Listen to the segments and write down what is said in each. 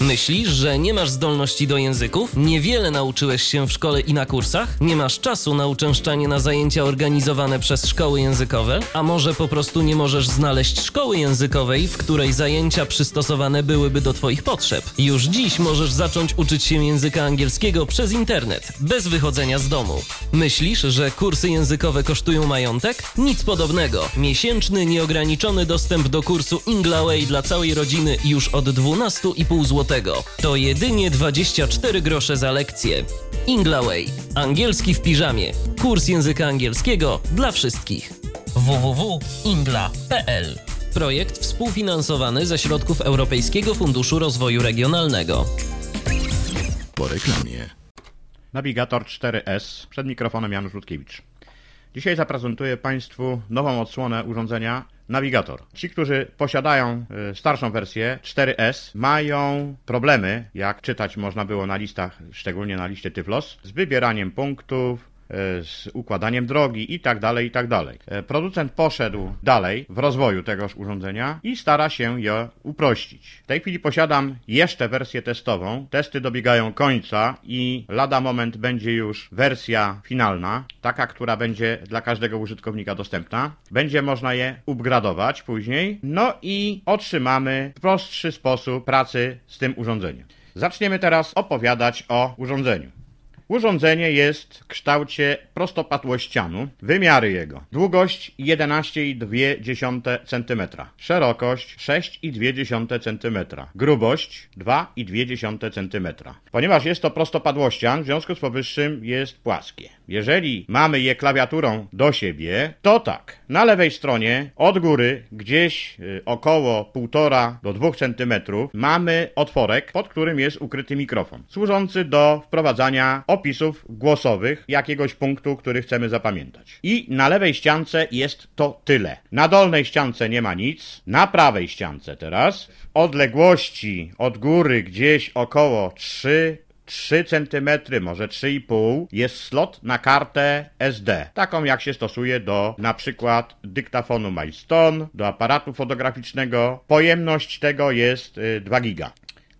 Myślisz, że nie masz zdolności do języków? Niewiele nauczyłeś się w szkole i na kursach? Nie masz czasu na uczęszczanie na zajęcia organizowane przez szkoły językowe? A może po prostu nie możesz znaleźć szkoły językowej, w której zajęcia przystosowane byłyby do Twoich potrzeb? Już dziś możesz zacząć uczyć się języka angielskiego przez internet, bez wychodzenia z domu. Myślisz, że kursy językowe kosztują majątek? Nic podobnego. Miesięczny, nieograniczony dostęp do kursu Inglaway dla całej rodziny już od 12,5 zł. To jedynie 24 grosze za lekcję. Inglaway. Angielski w piżamie. Kurs języka angielskiego dla wszystkich. www.ingla.pl Projekt współfinansowany ze środków Europejskiego Funduszu Rozwoju Regionalnego. Po reklamie. Nawigator 4S. Przed mikrofonem Janusz Rutkiewicz. Dzisiaj zaprezentuję Państwu nową odsłonę urządzenia Nawigator. Ci, którzy posiadają y, starszą wersję 4S, mają problemy, jak czytać można było na listach, szczególnie na liście Tyflos, z wybieraniem punktów, z układaniem drogi i tak dalej, i tak dalej. E, Producent poszedł dalej w rozwoju tegoż urządzenia i stara się je uprościć. W tej chwili posiadam jeszcze wersję testową. Testy dobiegają końca i lada moment będzie już wersja finalna, taka, która będzie dla każdego użytkownika dostępna. Będzie można je upgradować później, no i otrzymamy prostszy sposób pracy z tym urządzeniem. Zaczniemy teraz opowiadać o urządzeniu. Urządzenie jest w kształcie prostopadłościanu. Wymiary jego. Długość 11,2 cm. Szerokość 6,2 cm. Grubość 2,2 cm. Ponieważ jest to prostopadłościan, w związku z powyższym jest płaskie. Jeżeli mamy je klawiaturą do siebie, to tak. Na lewej stronie od góry gdzieś y, około 1,5 do 2 cm mamy otworek, pod którym jest ukryty mikrofon, służący do wprowadzania opisów głosowych jakiegoś punktu, który chcemy zapamiętać. I na lewej ściance jest to tyle. Na dolnej ściance nie ma nic, na prawej ściance teraz w odległości od góry gdzieś około 3 3 cm, może 3,5 jest slot na kartę SD. Taką jak się stosuje do na przykład dyktafonu Milestone, do aparatu fotograficznego. Pojemność tego jest y, 2 giga.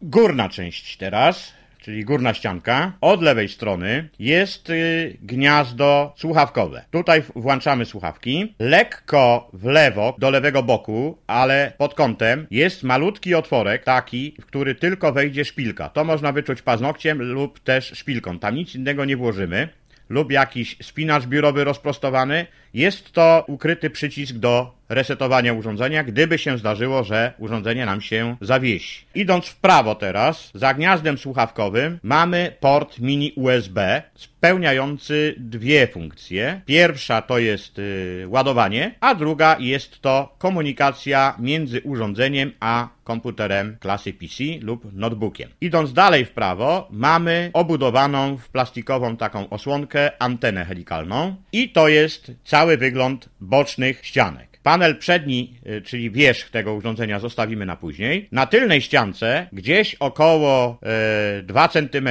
Górna część teraz czyli górna ścianka, od lewej strony jest y, gniazdo słuchawkowe. Tutaj włączamy słuchawki. Lekko w lewo, do lewego boku, ale pod kątem jest malutki otworek, taki, w który tylko wejdzie szpilka. To można wyczuć paznokciem lub też szpilką. Tam nic innego nie włożymy lub jakiś spinacz biurowy rozprostowany, jest to ukryty przycisk do resetowania urządzenia, gdyby się zdarzyło, że urządzenie nam się zawiesi. Idąc w prawo teraz, za gniazdem słuchawkowym mamy port mini USB spełniający dwie funkcje. Pierwsza to jest y, ładowanie, a druga jest to komunikacja między urządzeniem a komputerem klasy PC lub notebookiem. Idąc dalej w prawo, mamy obudowaną w plastikową taką osłonkę antenę helikalną i to jest cały wygląd bocznych ścianek. Panel przedni, y, czyli wierzch tego urządzenia zostawimy na później. Na tylnej ściance, gdzieś około e, 2 cm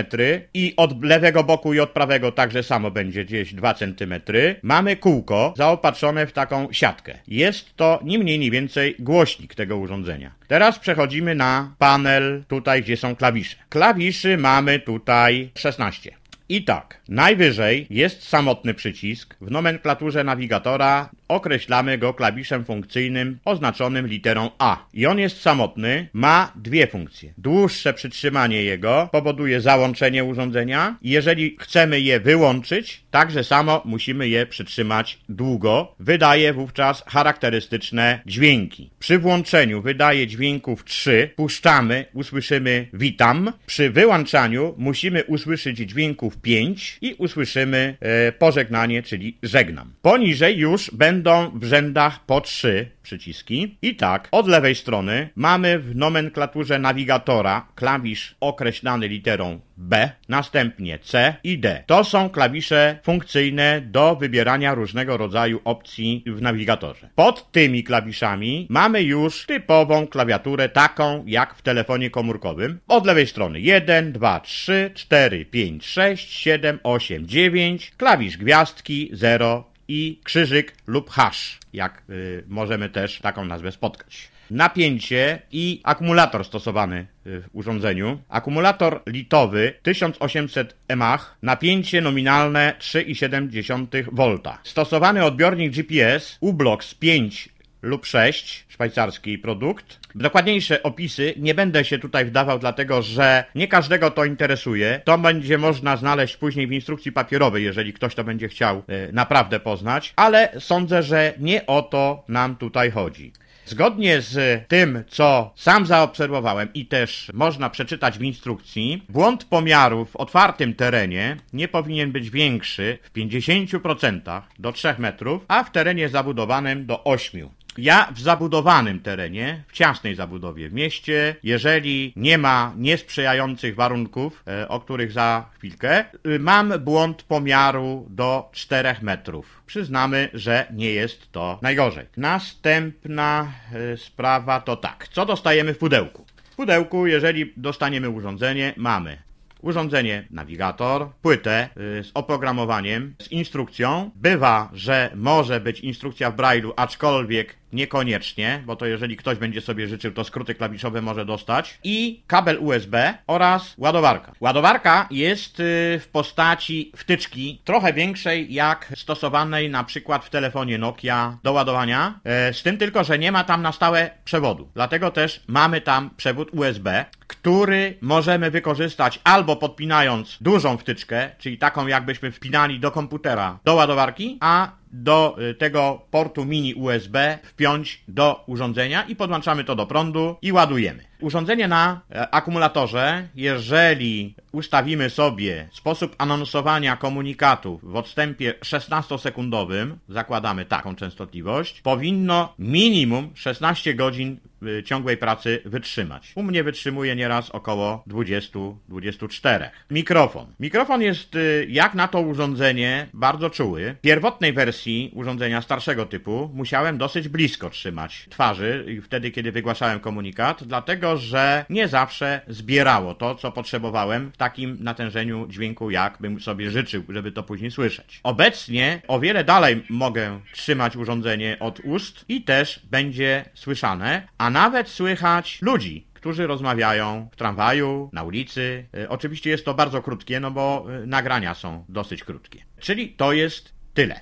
i od lewego boku i od prawego także samo będzie gdzieś 2 cm, mamy kółko zaopatrzone w taką siatkę. Jest to ni mniej, ni więcej głośnik tego urządzenia. Teraz przechodzimy na panel tutaj, gdzie są klawisze. Klawiszy mamy tutaj 16. I tak, najwyżej jest samotny przycisk. W nomenklaturze nawigatora określamy go klawiszem funkcyjnym oznaczonym literą A. I on jest samotny, ma dwie funkcje. Dłuższe przytrzymanie jego powoduje załączenie urządzenia. Jeżeli chcemy je wyłączyć, także samo musimy je przytrzymać długo. Wydaje wówczas charakterystyczne dźwięki. Przy włączeniu wydaje dźwięków 3, puszczamy, usłyszymy witam. Przy wyłączaniu musimy usłyszeć dźwięków 5 i usłyszymy e, pożegnanie, czyli żegnam. Poniżej już będą w rzędach po 3 przyciski. I tak, od lewej strony mamy w nomenklaturze nawigatora klawisz określany literą B, następnie C i D. To są klawisze funkcyjne do wybierania różnego rodzaju opcji w nawigatorze. Pod tymi klawiszami mamy już typową klawiaturę, taką jak w telefonie komórkowym. Od lewej strony 1, 2, 3, 4, 5, 6, 7, 8, 9, klawisz gwiazdki 0 i krzyżyk lub hash, jak y, możemy też taką nazwę spotkać napięcie i akumulator stosowany y, w urządzeniu. Akumulator litowy 1800 mAh, napięcie nominalne 3,7 V. Stosowany odbiornik GPS U-Blox 5 lub 6, szwajcarski produkt. Dokładniejsze opisy nie będę się tutaj wdawał, dlatego że nie każdego to interesuje. To będzie można znaleźć później w instrukcji papierowej, jeżeli ktoś to będzie chciał y, naprawdę poznać, ale sądzę, że nie o to nam tutaj chodzi. Zgodnie z tym, co sam zaobserwowałem i też można przeczytać w instrukcji, błąd pomiaru w otwartym terenie nie powinien być większy w 50% do 3 metrów, a w terenie zabudowanym do 8. Ja w zabudowanym terenie, w ciasnej zabudowie w mieście, jeżeli nie ma niesprzyjających warunków, e, o których za chwilkę, y, mam błąd pomiaru do 4 metrów. Przyznamy, że nie jest to najgorzej. Następna e, sprawa to tak. Co dostajemy w pudełku? W pudełku, jeżeli dostaniemy urządzenie, mamy urządzenie nawigator, płytę y, z oprogramowaniem, z instrukcją. Bywa, że może być instrukcja w Braille'u, aczkolwiek Niekoniecznie, bo to jeżeli ktoś będzie sobie życzył, to skróty klawiszowe może dostać. I kabel USB oraz ładowarka. Ładowarka jest y, w postaci wtyczki trochę większej jak stosowanej na przykład w telefonie Nokia do ładowania. E, z tym tylko, że nie ma tam na stałe przewodu. Dlatego też mamy tam przewód USB, który możemy wykorzystać albo podpinając dużą wtyczkę, czyli taką jakbyśmy wpinali do komputera do ładowarki, a do y, tego portu mini USB wpiąć do urządzenia i podłączamy to do prądu i ładujemy. Urządzenie na e, akumulatorze, jeżeli ustawimy sobie sposób anonsowania komunikatu w odstępie 16-sekundowym, zakładamy taką częstotliwość, powinno minimum 16 godzin y, ciągłej pracy wytrzymać. U mnie wytrzymuje nieraz około 20-24. Mikrofon. Mikrofon jest y, jak na to urządzenie bardzo czuły. W pierwotnej wersji urządzenia starszego typu musiałem dosyć blisko trzymać twarzy wtedy, kiedy wygłaszałem komunikat, dlatego że nie zawsze zbierało to, co potrzebowałem w takim natężeniu dźwięku, jak bym sobie życzył, żeby to później słyszeć. Obecnie o wiele dalej mogę trzymać urządzenie od ust i też będzie słyszane, a nawet słychać ludzi, którzy rozmawiają w tramwaju, na ulicy. E, oczywiście jest to bardzo krótkie, no bo e, nagrania są dosyć krótkie. Czyli to jest tyle.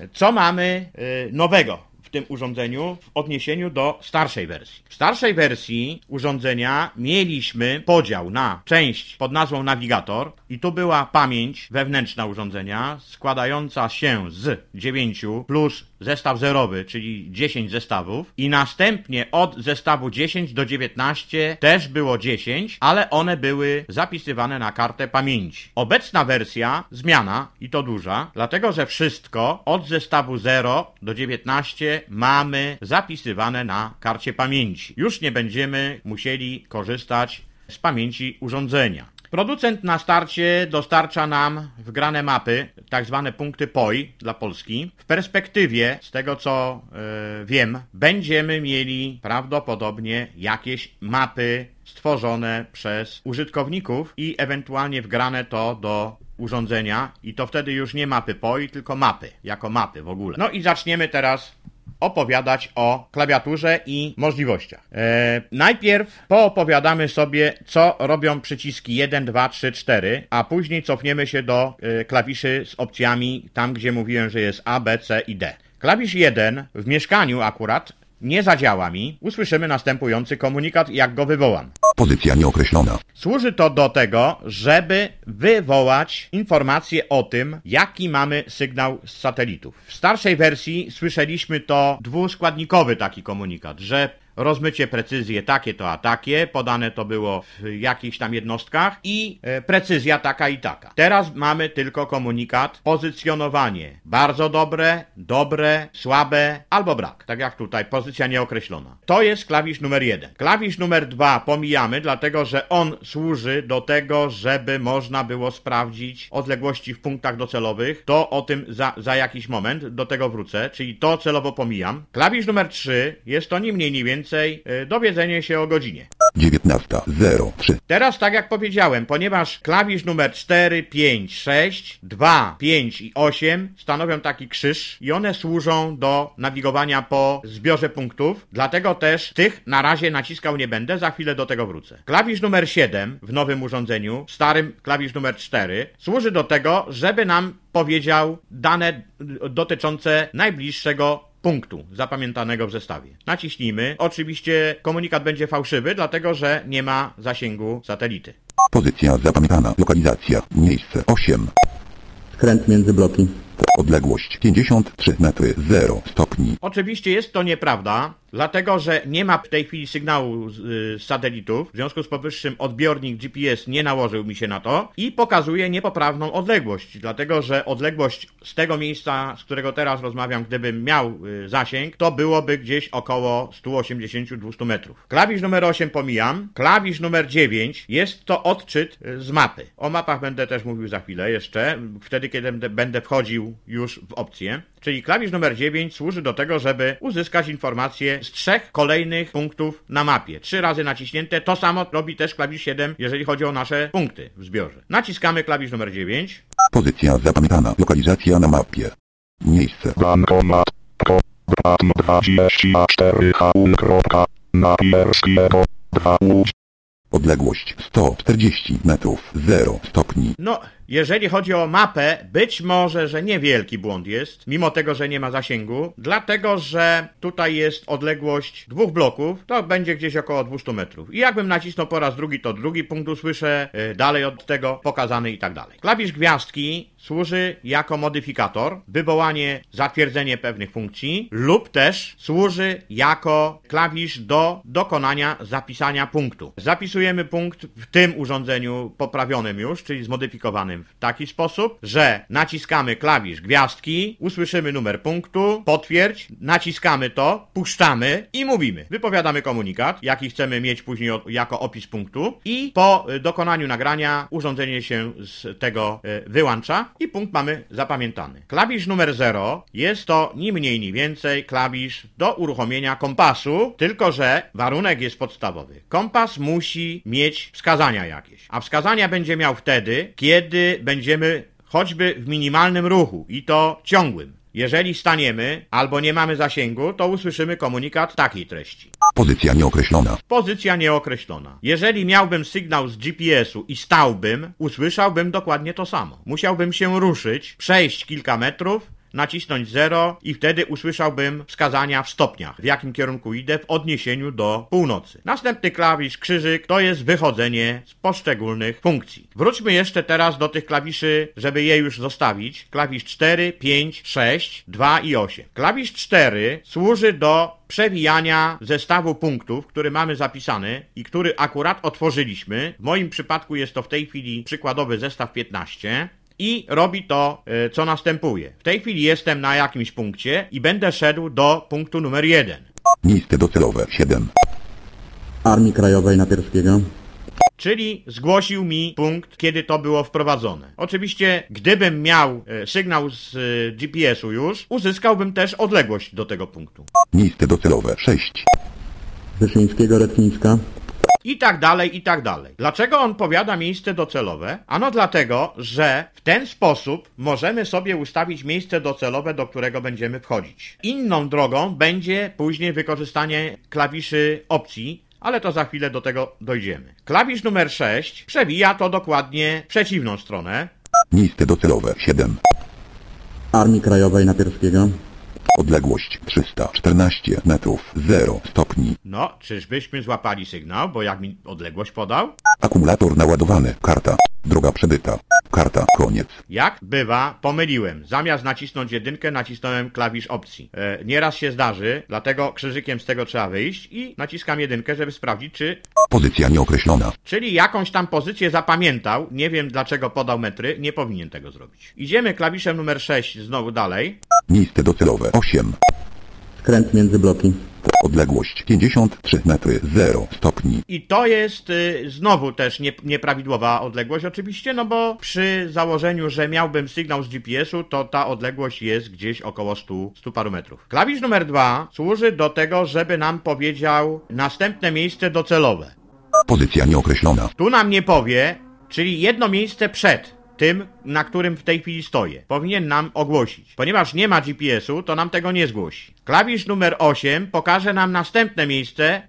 E, co mamy nowego tym urządzeniu w odniesieniu do starszej wersji. W starszej wersji urządzenia mieliśmy podział na część pod nazwą nawigator i tu była pamięć wewnętrzna urządzenia składająca się z 9 plus zestaw zerowy, czyli 10 zestawów i następnie od zestawu 10 do 19 też było 10, ale one były zapisywane na kartę pamięci. Obecna wersja, zmiana i to duża, dlatego że wszystko od zestawu 0 do 19 mamy zapisywane na karcie pamięci. Już nie będziemy musieli korzystać z pamięci urządzenia. Producent na starcie dostarcza nam wgrane mapy, tak zwane punkty POI dla Polski. W perspektywie, z tego co yy, wiem, będziemy mieli prawdopodobnie jakieś mapy stworzone przez użytkowników i ewentualnie wgrane to do urządzenia i to wtedy już nie mapy POI, tylko mapy, jako mapy w ogóle. No i zaczniemy teraz opowiadać o klawiaturze i możliwościach. E, najpierw poopowiadamy sobie, co robią przyciski 1, 2, 3, 4, a później cofniemy się do e, klawiszy z opcjami tam, gdzie mówiłem, że jest A, B, C i D. Klawisz 1 w mieszkaniu akurat nie zadziała mi, usłyszymy następujący komunikat, jak go wywołam. Pozycja nieokreślona. Służy to do tego, żeby wywołać informację o tym, jaki mamy sygnał z satelitów. W starszej wersji słyszeliśmy to dwuskładnikowy taki komunikat, że rozmycie, precyzję takie to a takie, podane to było w jakichś tam jednostkach i e, precyzja taka i taka. Teraz mamy tylko komunikat, pozycjonowanie bardzo dobre, dobre, słabe albo brak. Tak jak tutaj, pozycja nieokreślona. To jest klawisz numer jeden. Klawisz numer dwa pomijamy, dlatego że on służy do tego, żeby można było sprawdzić odległości w punktach docelowych. To o tym za, za jakiś moment, do tego wrócę, czyli to celowo pomijam. Klawisz numer 3 jest to ni mniej, ni więcej y, dowiedzenie się o godzinie. 19.03. Teraz, tak jak powiedziałem, ponieważ klawisz numer 4, 5, 6, 2, 5 i 8 stanowią taki krzyż i one służą do nawigowania po zbiorze punktów, dlatego też tych na razie naciskał nie będę, za chwilę do tego wrócę. Klawisz numer 7 w nowym urządzeniu, starym klawisz numer 4, służy do tego, żeby nam powiedział dane dotyczące najbliższego punktu zapamiętanego w zestawie. Naciśnijmy. Oczywiście komunikat będzie fałszywy, dlatego że nie ma zasięgu satelity. Pozycja zapamiętana. Lokalizacja. Miejsce 8. Skręt między bloki. Odległość 53 metry 0 stopni. Oczywiście jest to nieprawda, dlatego że nie ma w tej chwili sygnału z, y, satelitów. W związku z powyższym odbiornik GPS nie nałożył mi się na to i pokazuje niepoprawną odległość, dlatego że odległość z tego miejsca, z którego teraz rozmawiam, gdybym miał y, zasięg, to byłoby gdzieś około 180-200 metrów. Klawisz numer 8 pomijam. Klawisz numer 9 jest to odczyt y, z mapy. O mapach będę też mówił za chwilę jeszcze, wtedy kiedy będę wchodził już w opcję. Czyli klawisz numer 9 służy do tego, żeby uzyskać informacje z trzech kolejnych punktów na mapie. Trzy razy naciśnięte. To samo robi też klawisz 7, jeżeli chodzi o nasze punkty w zbiorze. Naciskamy klawisz numer 9. Pozycja zapamiętana. Lokalizacja na mapie. Miejsce. Bankomat. Kod 24 haul. Napierskiego. 2 łódź. Odległość 140 metrów 0 stopni. No, jeżeli chodzi o mapę, być może, że niewielki błąd jest, mimo tego, że nie ma zasięgu, dlatego, że tutaj jest odległość dwóch bloków, to będzie gdzieś około 200 metrów. I jakbym nacisnął po raz drugi, to drugi punkt usłyszę, yy, dalej od tego pokazany i tak dalej. Klawisz gwiazdki służy jako modyfikator, wywołanie, zatwierdzenie pewnych funkcji, lub też służy jako klawisz do dokonania zapisania punktu. Zapisujemy punkt w tym urządzeniu poprawionym już, czyli zmodyfikowanym w taki sposób, że naciskamy klawisz gwiazdki, usłyszymy numer punktu, potwierdź, naciskamy to, puszczamy i mówimy. Wypowiadamy komunikat, jaki chcemy mieć później jako opis punktu i po y, dokonaniu nagrania urządzenie się z tego y, wyłącza i punkt mamy zapamiętany. Klawisz numer 0 jest to ni mniej ni więcej klawisz do uruchomienia kompasu, tylko że warunek jest podstawowy. Kompas musi mieć wskazania jakieś, a wskazania będzie miał wtedy, kiedy będziemy choćby w minimalnym ruchu i to ciągłym. Jeżeli staniemy albo nie mamy zasięgu, to usłyszymy komunikat takiej treści. Pozycja nieokreślona. Pozycja nieokreślona. Jeżeli miałbym sygnał z GPS-u i stałbym, usłyszałbym dokładnie to samo. Musiałbym się ruszyć, przejść kilka metrów, nacisnąć 0 i wtedy usłyszałbym wskazania w stopniach, w jakim kierunku idę w odniesieniu do północy. Następny klawisz krzyżyk to jest wychodzenie z poszczególnych funkcji. Wróćmy jeszcze teraz do tych klawiszy, żeby je już zostawić. Klawisz 4, 5, 6, 2 i 8. Klawisz 4 służy do przewijania zestawu punktów, który mamy zapisany i który akurat otworzyliśmy. W moim przypadku jest to w tej chwili przykładowy zestaw 15 i robi to, e, co następuje. W tej chwili jestem na jakimś punkcie i będę szedł do punktu numer 1. Miejsce docelowe 7. Armii Krajowej Napierskiego. Czyli zgłosił mi punkt, kiedy to było wprowadzone. Oczywiście, gdybym miał e, sygnał z e, GPS-u już, uzyskałbym też odległość do tego punktu. Miejsce docelowe 6. Wyszyńskiego Retniska. I tak dalej, i tak dalej. Dlaczego on powiada miejsce docelowe? Ano dlatego, że w ten sposób możemy sobie ustawić miejsce docelowe, do którego będziemy wchodzić. Inną drogą będzie później wykorzystanie klawiszy opcji, ale to za chwilę do tego dojdziemy. Klawisz numer 6 przewija to dokładnie w przeciwną stronę, Miejsce docelowe 7. Armii Krajowej Napierskiego. Odległość 314 metrów 0 stopni. No, czyżbyśmy złapali sygnał, bo jak mi odległość podał? Akumulator naładowany. Karta. Droga przebyta. Karta. Koniec. Jak bywa, pomyliłem. Zamiast nacisnąć jedynkę, nacisnąłem klawisz opcji. E, nieraz się zdarzy, dlatego krzyżykiem z tego trzeba wyjść i naciskam jedynkę, żeby sprawdzić, czy Pozycja nieokreślona. Czyli jakąś tam pozycję zapamiętał, nie wiem dlaczego podał metry, nie powinien tego zrobić. Idziemy klawiszem numer 6 znowu dalej. Miejsce docelowe 8. Skręt między bloki. Odległość 53 metry 0 stopni. I to jest y, znowu też nie, nieprawidłowa odległość oczywiście, no bo przy założeniu, że miałbym sygnał z GPS-u, to ta odległość jest gdzieś około 100, 100 paru metrów. Klawisz numer 2 służy do tego, żeby nam powiedział następne miejsce docelowe. Pozycja nieokreślona. Tu nam nie powie, czyli jedno miejsce przed tym, na którym w tej chwili stoję. Powinien nam ogłosić. Ponieważ nie ma GPS-u, to nam tego nie zgłosi. Klawisz numer 8 pokaże nam następne miejsce.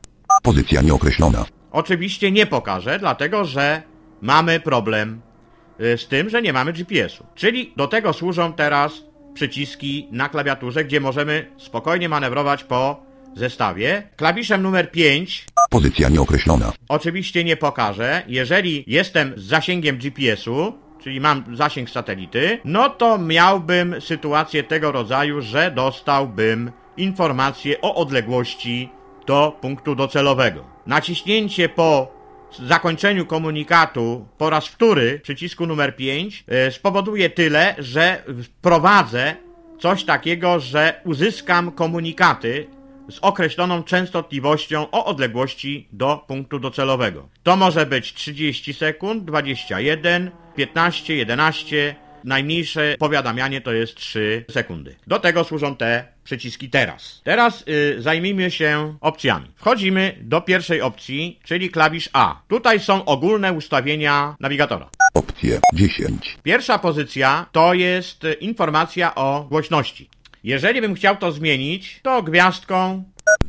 Pozycja nieokreślona. Oczywiście nie pokaże, dlatego że mamy problem y, z tym, że nie mamy GPS-u. Czyli do tego służą teraz przyciski na klawiaturze, gdzie możemy spokojnie manewrować po zestawie. Klawiszem numer 5 Pozycja nieokreślona. oczywiście nie pokażę. Jeżeli jestem z zasięgiem GPS-u, czyli mam zasięg satelity, no to miałbym sytuację tego rodzaju, że dostałbym informację o odległości do punktu docelowego. Naciśnięcie po zakończeniu komunikatu po raz wtóry przycisku numer 5 e, spowoduje tyle, że wprowadzę coś takiego, że uzyskam komunikaty z określoną częstotliwością o odległości do punktu docelowego. To może być 30 sekund, 21, 15, 11, najmniejsze powiadamianie to jest 3 sekundy. Do tego służą te przyciski teraz. Teraz y, zajmijmy się opcjami. Wchodzimy do pierwszej opcji, czyli klawisz A. Tutaj są ogólne ustawienia nawigatora. Opcje 10. Pierwsza pozycja to jest informacja o głośności. Jeżeli bym chciał to zmienić, to gwiazdką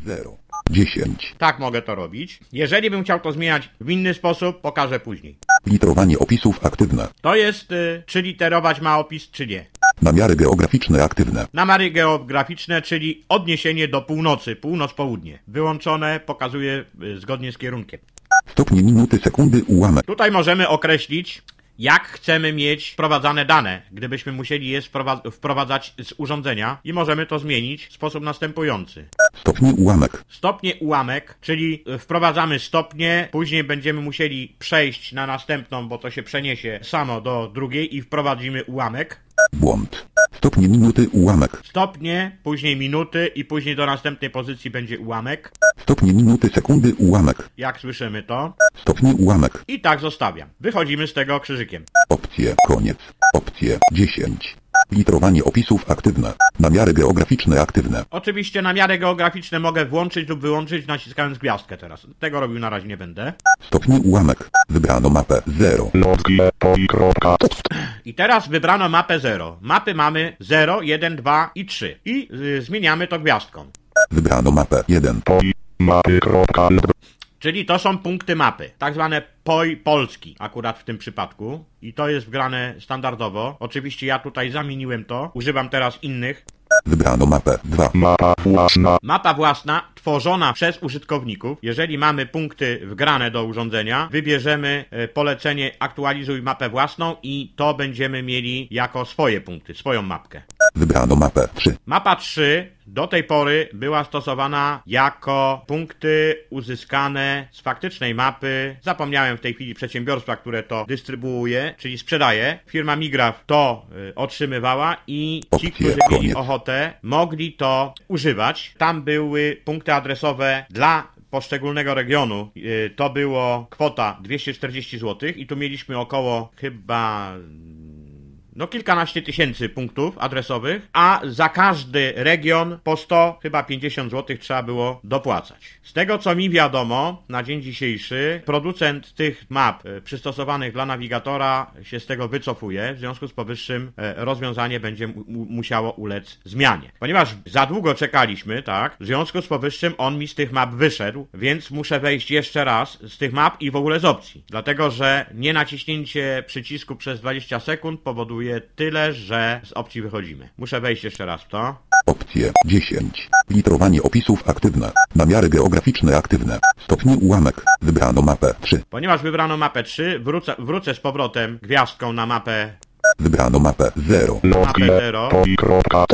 0. 10. tak mogę to robić. Jeżeli bym chciał to zmieniać w inny sposób, pokażę później. Litrowanie opisów aktywne. To jest, y, czy literować ma opis, czy nie. Namiary geograficzne aktywne. Namary geograficzne, czyli odniesienie do północy, północ-południe. Wyłączone pokazuje y, zgodnie z kierunkiem. Stopnie minuty sekundy ułamek. Tutaj możemy określić, jak chcemy mieć wprowadzane dane, gdybyśmy musieli je wprowa- wprowadzać z urządzenia i możemy to zmienić w sposób następujący. Stopnie ułamek. Stopnie ułamek, czyli y, wprowadzamy stopnie, później będziemy musieli przejść na następną, bo to się przeniesie samo do drugiej i wprowadzimy ułamek. Błąd. Stopnie minuty ułamek. Stopnie, później minuty i później do następnej pozycji będzie ułamek. Stopnie minuty sekundy ułamek. Jak słyszymy to. Stopnie ułamek. I tak zostawiam. Wychodzimy z tego krzyżykiem. Opcje koniec. Opcje 10. Litrowanie opisów aktywne. Namiary geograficzne aktywne. Oczywiście namiary geograficzne mogę włączyć lub wyłączyć naciskając gwiazdkę teraz. Tego robił na razie nie będę. Stopnie ułamek. Wybrano mapę 0. Lotgie, poi, kropka. I teraz wybrano mapę 0. Mapy mamy 0, 1, 2 i 3. I y, zmieniamy to gwiazdką. Wybrano mapę 1. Poi, mapy. Czyli to są punkty mapy, tak zwane POI Polski, akurat w tym przypadku. I to jest wgrane standardowo. Oczywiście ja tutaj zamieniłem to, używam teraz innych. Wybrano mapę 2. Mapa własna. Mapa własna, tworzona przez użytkowników. Jeżeli mamy punkty wgrane do urządzenia, wybierzemy e, polecenie aktualizuj mapę własną i to będziemy mieli jako swoje punkty, swoją mapkę. Wybrano mapę 3. Mapa 3 do tej pory była stosowana jako punkty uzyskane z faktycznej mapy. Zapomniałem w tej chwili przedsiębiorstwa, które to dystrybuuje, czyli sprzedaje. Firma Migraf to y, otrzymywała i ci, Opcje, którzy mieli koniec. ochotę, mogli to używać. Tam były punkty adresowe dla poszczególnego regionu. Y, To było kwota 240 zł i tu mieliśmy około chyba no kilkanaście tysięcy punktów adresowych, a za każdy region po 100, chyba 50 zł trzeba było dopłacać. Z tego co mi wiadomo, na dzień dzisiejszy producent tych map e, przystosowanych dla nawigatora się z tego wycofuje, w związku z powyższym e, rozwiązanie będzie mu- mu- musiało ulec zmianie. Ponieważ za długo czekaliśmy, tak, w związku z powyższym on mi z tych map wyszedł, więc muszę wejść jeszcze raz z tych map i w ogóle z opcji. Dlatego, że nie naciśnięcie przycisku przez 20 sekund powoduje tyle, że z opcji wychodzimy. Muszę wejść jeszcze raz w to. Opcje 10. Litrowanie opisów aktywne. Namiary geograficzne aktywne. Stopni ułamek. Wybrano mapę 3. Ponieważ wybrano mapę 3, wrócę, wrócę z powrotem gwiazdką na mapę, Wybrano mapę 0. Log Mapę zero. poi kropka.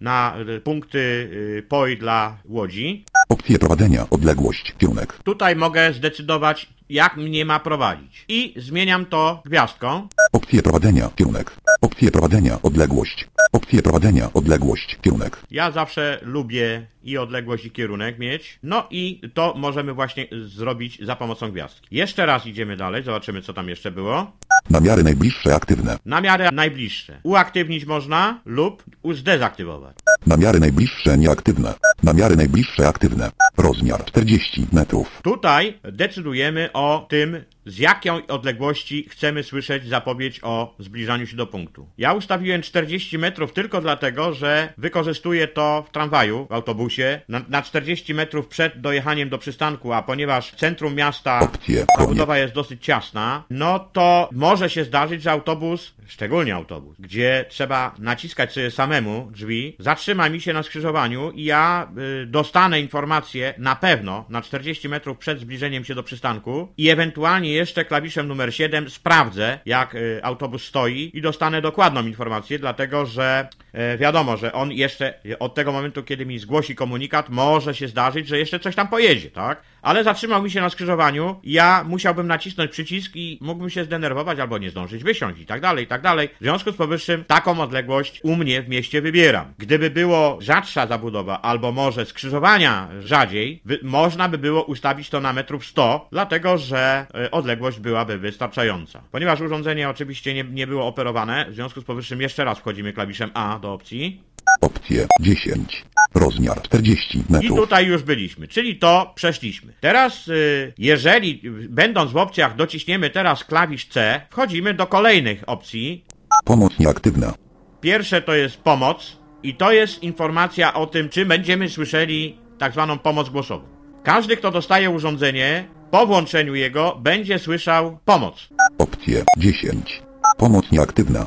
na y, punkty y, POI dla łodzi. Opcje prowadzenia. Odległość. Kierunek. Tutaj mogę zdecydować, jak mnie ma prowadzić. I zmieniam to gwiazdką. Opcje prowadzenia. Kierunek. Opcje prowadzenia. Odległość. Opcje prowadzenia. Odległość. Kierunek. Ja zawsze lubię i odległość, i kierunek mieć. No i to możemy właśnie zrobić za pomocą gwiazdki. Jeszcze raz idziemy dalej, zobaczymy, co tam jeszcze było. Namiary najbliższe aktywne. Namiary najbliższe. Uaktywnić można lub zdezaktywować. Namiary najbliższe nieaktywne. Namiary najbliższe aktywne. Rozmiar 40 metrów. Tutaj decydujemy o tym, z jakiej odległości chcemy słyszeć zapowiedź o zbliżaniu się do punktu. Ja ustawiłem 40 metrów tylko dlatego, że wykorzystuję to w tramwaju, w autobusie, na, na 40 metrów przed dojechaniem do przystanku, a ponieważ centrum miasta zabudowa jest dosyć ciasna, no to może się zdarzyć, że autobus, szczególnie autobus, gdzie trzeba naciskać sobie samemu drzwi, zatrzyma mi się na skrzyżowaniu i ja y, dostanę informację na pewno na 40 metrów przed zbliżeniem się do przystanku i ewentualnie jeszcze klawiszem numer 7 sprawdzę, jak y, autobus stoi i dostanę dokładną informację, dlatego że e, wiadomo, że on jeszcze od tego momentu, kiedy mi zgłosi komunikat, może się zdarzyć, że jeszcze coś tam pojedzie, tak? Ale zatrzymał mi się na skrzyżowaniu, ja musiałbym nacisnąć przycisk i mógłbym się zdenerwować albo nie zdążyć wysiąść i tak dalej, i tak dalej. W związku z powyższym taką odległość u mnie w mieście wybieram. Gdyby było rzadsza zabudowa albo może skrzyżowania rzadziej, można by było ustawić to na metrów 100, dlatego że e, odległość byłaby wystarczająca. Ponieważ urządzenie oczywiście nie, nie było operowane, w związku z powyższym jeszcze raz wchodzimy klawiszem A do opcji. Opcje 10. Rozmiar 40 I metrów. tutaj już byliśmy, czyli to przeszliśmy. Teraz, y, jeżeli będąc w opcjach dociśniemy teraz klawisz C, wchodzimy do kolejnych opcji. Pomoc nieaktywna. Pierwsze to jest pomoc i to jest informacja o tym, czy będziemy słyszeli tak zwaną pomoc głosową. Każdy, kto dostaje urządzenie, po włączeniu jego będzie słyszał pomoc. Opcje 10. Pomoc nieaktywna.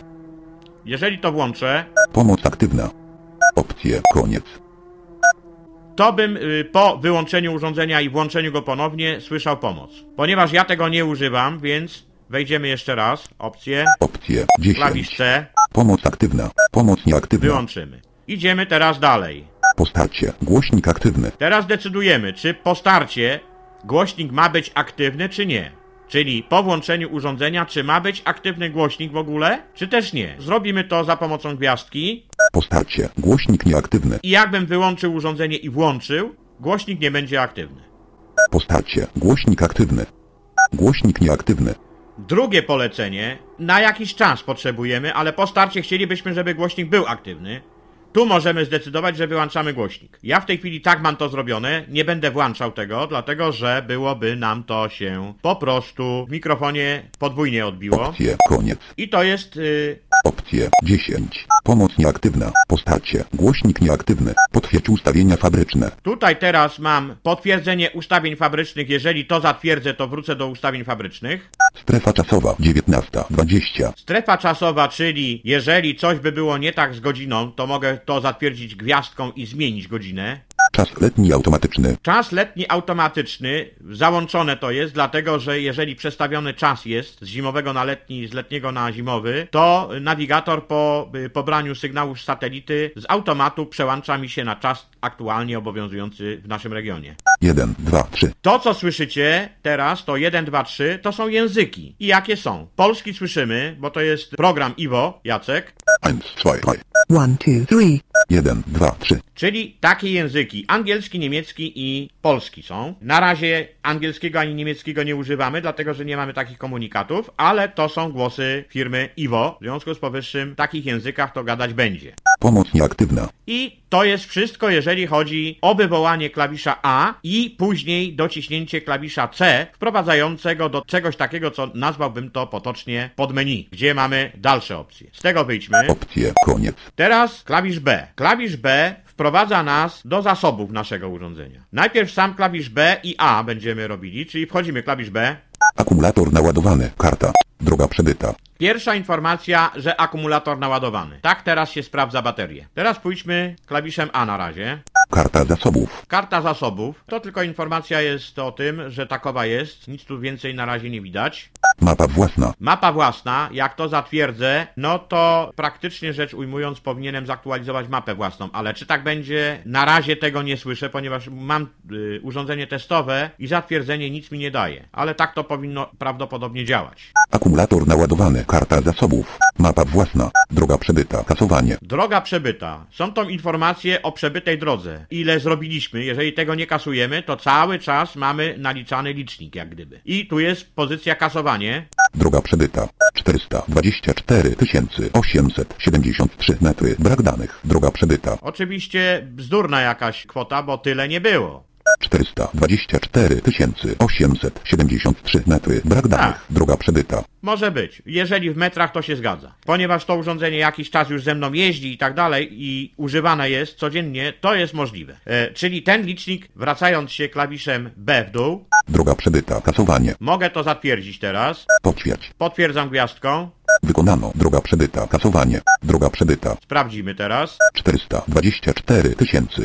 Jeżeli to włączę, Pomoc aktywna. Opcje koniec. to bym y, po wyłączeniu urządzenia i włączeniu go ponownie słyszał pomoc. Ponieważ ja tego nie używam, więc wejdziemy jeszcze raz. Opcje, Opcje klawisz 10. C, Pomoc aktywna. Pomoc nieaktywna. wyłączymy. Idziemy teraz dalej. Postarcie. Głośnik aktywny. Teraz decydujemy, czy po starcie głośnik ma być aktywny, czy nie. Czyli po włączeniu urządzenia, czy ma być aktywny głośnik w ogóle, czy też nie. Zrobimy to za pomocą gwiazdki Postarcie. Głośnik nieaktywny. i jakbym wyłączył urządzenie i włączył, głośnik nie będzie aktywny. Postarcie. Głośnik aktywny. Głośnik nieaktywny. Drugie polecenie, na jakiś czas potrzebujemy, ale po starcie chcielibyśmy, żeby głośnik był aktywny. Tu możemy zdecydować, że wyłączamy głośnik. Ja w tej chwili tak mam to zrobione, nie będę włączał tego, dlatego że byłoby nam to się po prostu w mikrofonie podwójnie odbiło. I to jest y, Opcje 10. Pomoc nieaktywna. Postarcie. Głośnik nieaktywny. Potwierdź ustawienia fabryczne. Tutaj teraz mam potwierdzenie ustawień fabrycznych. Jeżeli to zatwierdzę, to wrócę do ustawień fabrycznych. Strefa czasowa 19.20. Strefa czasowa, czyli jeżeli coś by było nie tak z godziną, to mogę to zatwierdzić gwiazdką i zmienić godzinę. Czas letni automatyczny. Czas letni automatyczny, załączone to jest, dlatego że jeżeli przestawiony czas jest z zimowego na letni, z letniego na zimowy, to nawigator po y, pobraniu sygnału z satelity z automatu przełącza mi się na czas aktualnie obowiązujący w naszym regionie. 1, 2, 3. To, co słyszycie teraz, to 1, 2, 3, to są języki. I jakie są? Polski słyszymy, bo to jest program Iwo, Jacek, 1, 2, 3. One, two, three. 1, 2, 3. czyli takie języki. Angielski, niemiecki i polski są. Na razie angielskiego ani niemieckiego nie używamy, dlatego że nie mamy takich komunikatów, ale to są głosy firmy Iwo. W związku z powyższym w takich językach to gadać będzie. Pomoc nieaktywna. I to jest wszystko, jeżeli chodzi o wywołanie klawisza A i później dociśnięcie klawisza C, wprowadzającego do czegoś takiego, co nazwałbym to potocznie podmenu, gdzie mamy dalsze opcje. Z tego wyjdźmy. Opcje koniec. Teraz klawisz B. Klawisz B wprowadza nas do zasobów naszego urządzenia. Najpierw sam klawisz B i A będziemy robili, czyli wchodzimy klawisz B, Akumulator naładowany. Karta. Droga przebyta. Pierwsza informacja, że akumulator naładowany. Tak teraz się sprawdza baterię. Teraz pójdźmy klawiszem A na razie. Karta zasobów. Karta zasobów. To tylko informacja jest o tym, że takowa jest. Nic tu więcej na razie nie widać. Mapa własna. Mapa własna, jak to zatwierdzę, no to praktycznie rzecz ujmując powinienem zaktualizować mapę własną, ale czy tak będzie, na razie tego nie słyszę, ponieważ mam y, urządzenie testowe i zatwierdzenie nic mi nie daje, ale tak to powinno prawdopodobnie działać. Akumulator naładowany. Karta zasobów. Mapa własna. Droga przebyta. Kasowanie. Droga przebyta. Są to informacje o przebytej drodze. Ile zrobiliśmy, jeżeli tego nie kasujemy, to cały czas mamy naliczany licznik, jak gdyby. I tu jest pozycja kasowanie. Droga przebyta. 424 873 metry. Brak danych. Droga przebyta. Oczywiście bzdurna jakaś kwota, bo tyle nie było. 424 873 metry. Brak danych. Tak. Droga przebyta. Może być. Jeżeli w metrach, to się zgadza. Ponieważ to urządzenie jakiś czas już ze mną jeździ i tak dalej i używane jest codziennie, to jest możliwe. E, czyli ten licznik, wracając się klawiszem B w dół, Droga przebyta. Kasowanie. mogę to zatwierdzić teraz. Potwierdź. Potwierdzam gwiazdką. Wykonano. Droga przebyta. Kasowanie. Droga przebyta. Sprawdzimy teraz. 424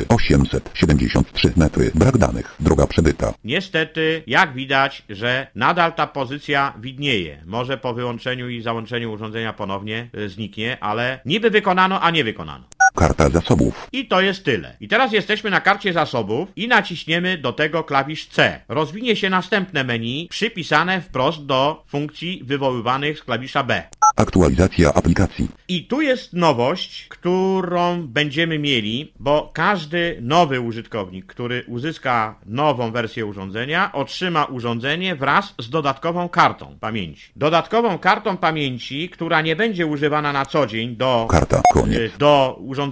873 metry. Brak danych. Droga przebyta. Niestety, jak widać, że nadal ta pozycja widnieje. Może po wyłączeniu i załączeniu urządzenia ponownie e, zniknie, ale niby wykonano, a nie wykonano. Karta zasobów. I to jest tyle. I teraz jesteśmy na karcie zasobów i naciśniemy do tego klawisz C. Rozwinie się następne menu przypisane wprost do funkcji wywoływanych z klawisza B. Aktualizacja aplikacji. I tu jest nowość, którą będziemy mieli, bo każdy nowy użytkownik, który uzyska nową wersję urządzenia, otrzyma urządzenie wraz z dodatkową kartą pamięci. Dodatkową kartą pamięci, która nie będzie używana na co dzień do Karta. Koniec. do urządzenia,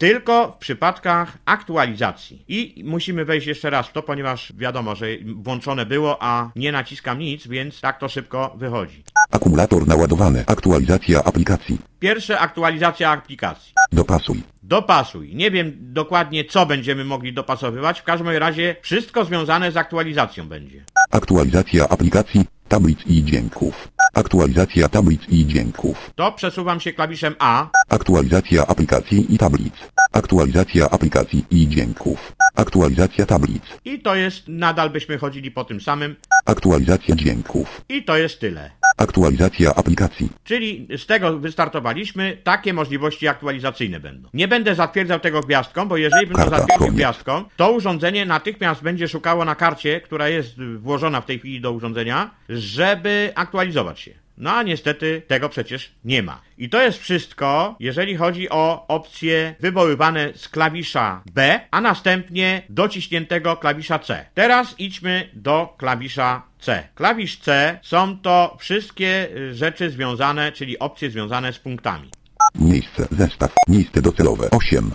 tylko w przypadkach aktualizacji. I musimy wejść jeszcze raz w to, ponieważ wiadomo, że włączone było, a nie naciskam nic, więc tak to szybko wychodzi. Akumulator naładowany. Aktualizacja aplikacji. Pierwsze aktualizacja aplikacji. Dopasuj. Dopasuj. Nie wiem dokładnie, co będziemy mogli dopasowywać. W każdym razie wszystko związane z aktualizacją będzie. Aktualizacja aplikacji, tablic i dźwięków. Aktualizacja tablic i dźwięków. To przesuwam się klawiszem A. Aktualizacja aplikacji i tablic. Aktualizacja aplikacji i dźwięków. Aktualizacja tablic. I to jest, nadal byśmy chodzili po tym samym. Aktualizacja dźwięków. I to jest tyle. Aktualizacja aplikacji. Czyli z tego wystartowaliśmy, takie możliwości aktualizacyjne będą. Nie będę zatwierdzał tego gwiazdką, bo jeżeli bym to zatwierdził koniec. gwiazdką, to urządzenie natychmiast będzie szukało na karcie, która jest włożona w tej chwili do urządzenia, żeby aktualizować się. No a niestety tego przecież nie ma. I to jest wszystko, jeżeli chodzi o opcje wywoływane z klawisza B, a następnie dociśniętego klawisza C. Teraz idźmy do klawisza C. Klawisz C są to wszystkie y, rzeczy związane, czyli opcje związane z punktami. Miejsce, zestaw, miejsce docelowe 8.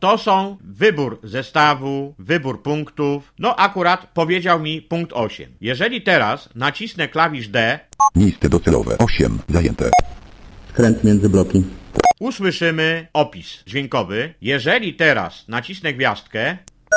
To są wybór zestawu, wybór punktów. No akurat powiedział mi punkt 8. Jeżeli teraz nacisnę klawisz D, Miejsce docelowe 8. Zajęte. Skręt między bloki. usłyszymy opis dźwiękowy. Jeżeli teraz nacisnę gwiazdkę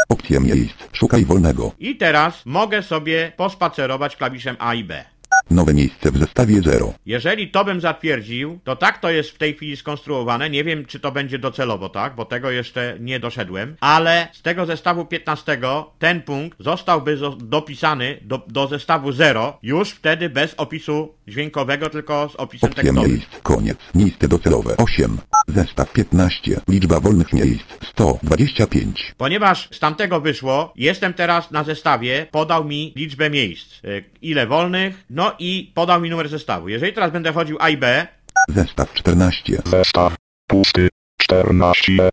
Opcje miejsc. Szukaj wolnego. i teraz mogę sobie pospacerować klawiszem A i B. Nowe miejsce w zestawie 0. Jeżeli to bym zatwierdził, to tak to jest w tej chwili skonstruowane. Nie wiem, czy to będzie docelowo tak, bo tego jeszcze nie doszedłem. Ale z tego zestawu 15 ten punkt zostałby zo- dopisany do, do zestawu 0 już wtedy bez opisu dźwiękowego, tylko z opisem tekstowym. miejsc. Koniec. Miejsce docelowe 8. Zestaw 15. Liczba wolnych miejsc 125. Ponieważ z tamtego wyszło, jestem teraz na zestawie, podał mi liczbę miejsc, y, ile wolnych, no i podał mi numer zestawu. Jeżeli teraz będę chodził A i B, Zestaw 14. Zestaw. Pusty. 14.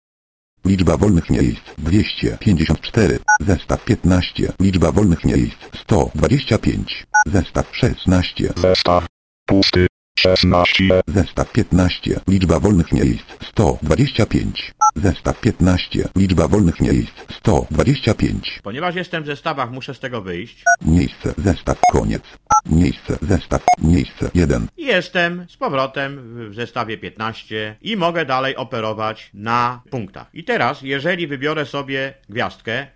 Liczba wolnych miejsc 254. Zestaw 15. Liczba wolnych miejsc 125. Zestaw 16. Zestaw. Pusty. 16. Zestaw 15. Liczba wolnych miejsc 125. Zestaw 15. Liczba wolnych miejsc 125. ponieważ jestem w zestawach, muszę z tego wyjść. Miejsce, zestaw, koniec. Miejsce, zestaw, miejsce 1. I Jestem z powrotem w zestawie 15 i mogę dalej operować na punktach. I teraz, jeżeli wybiorę sobie gwiazdkę,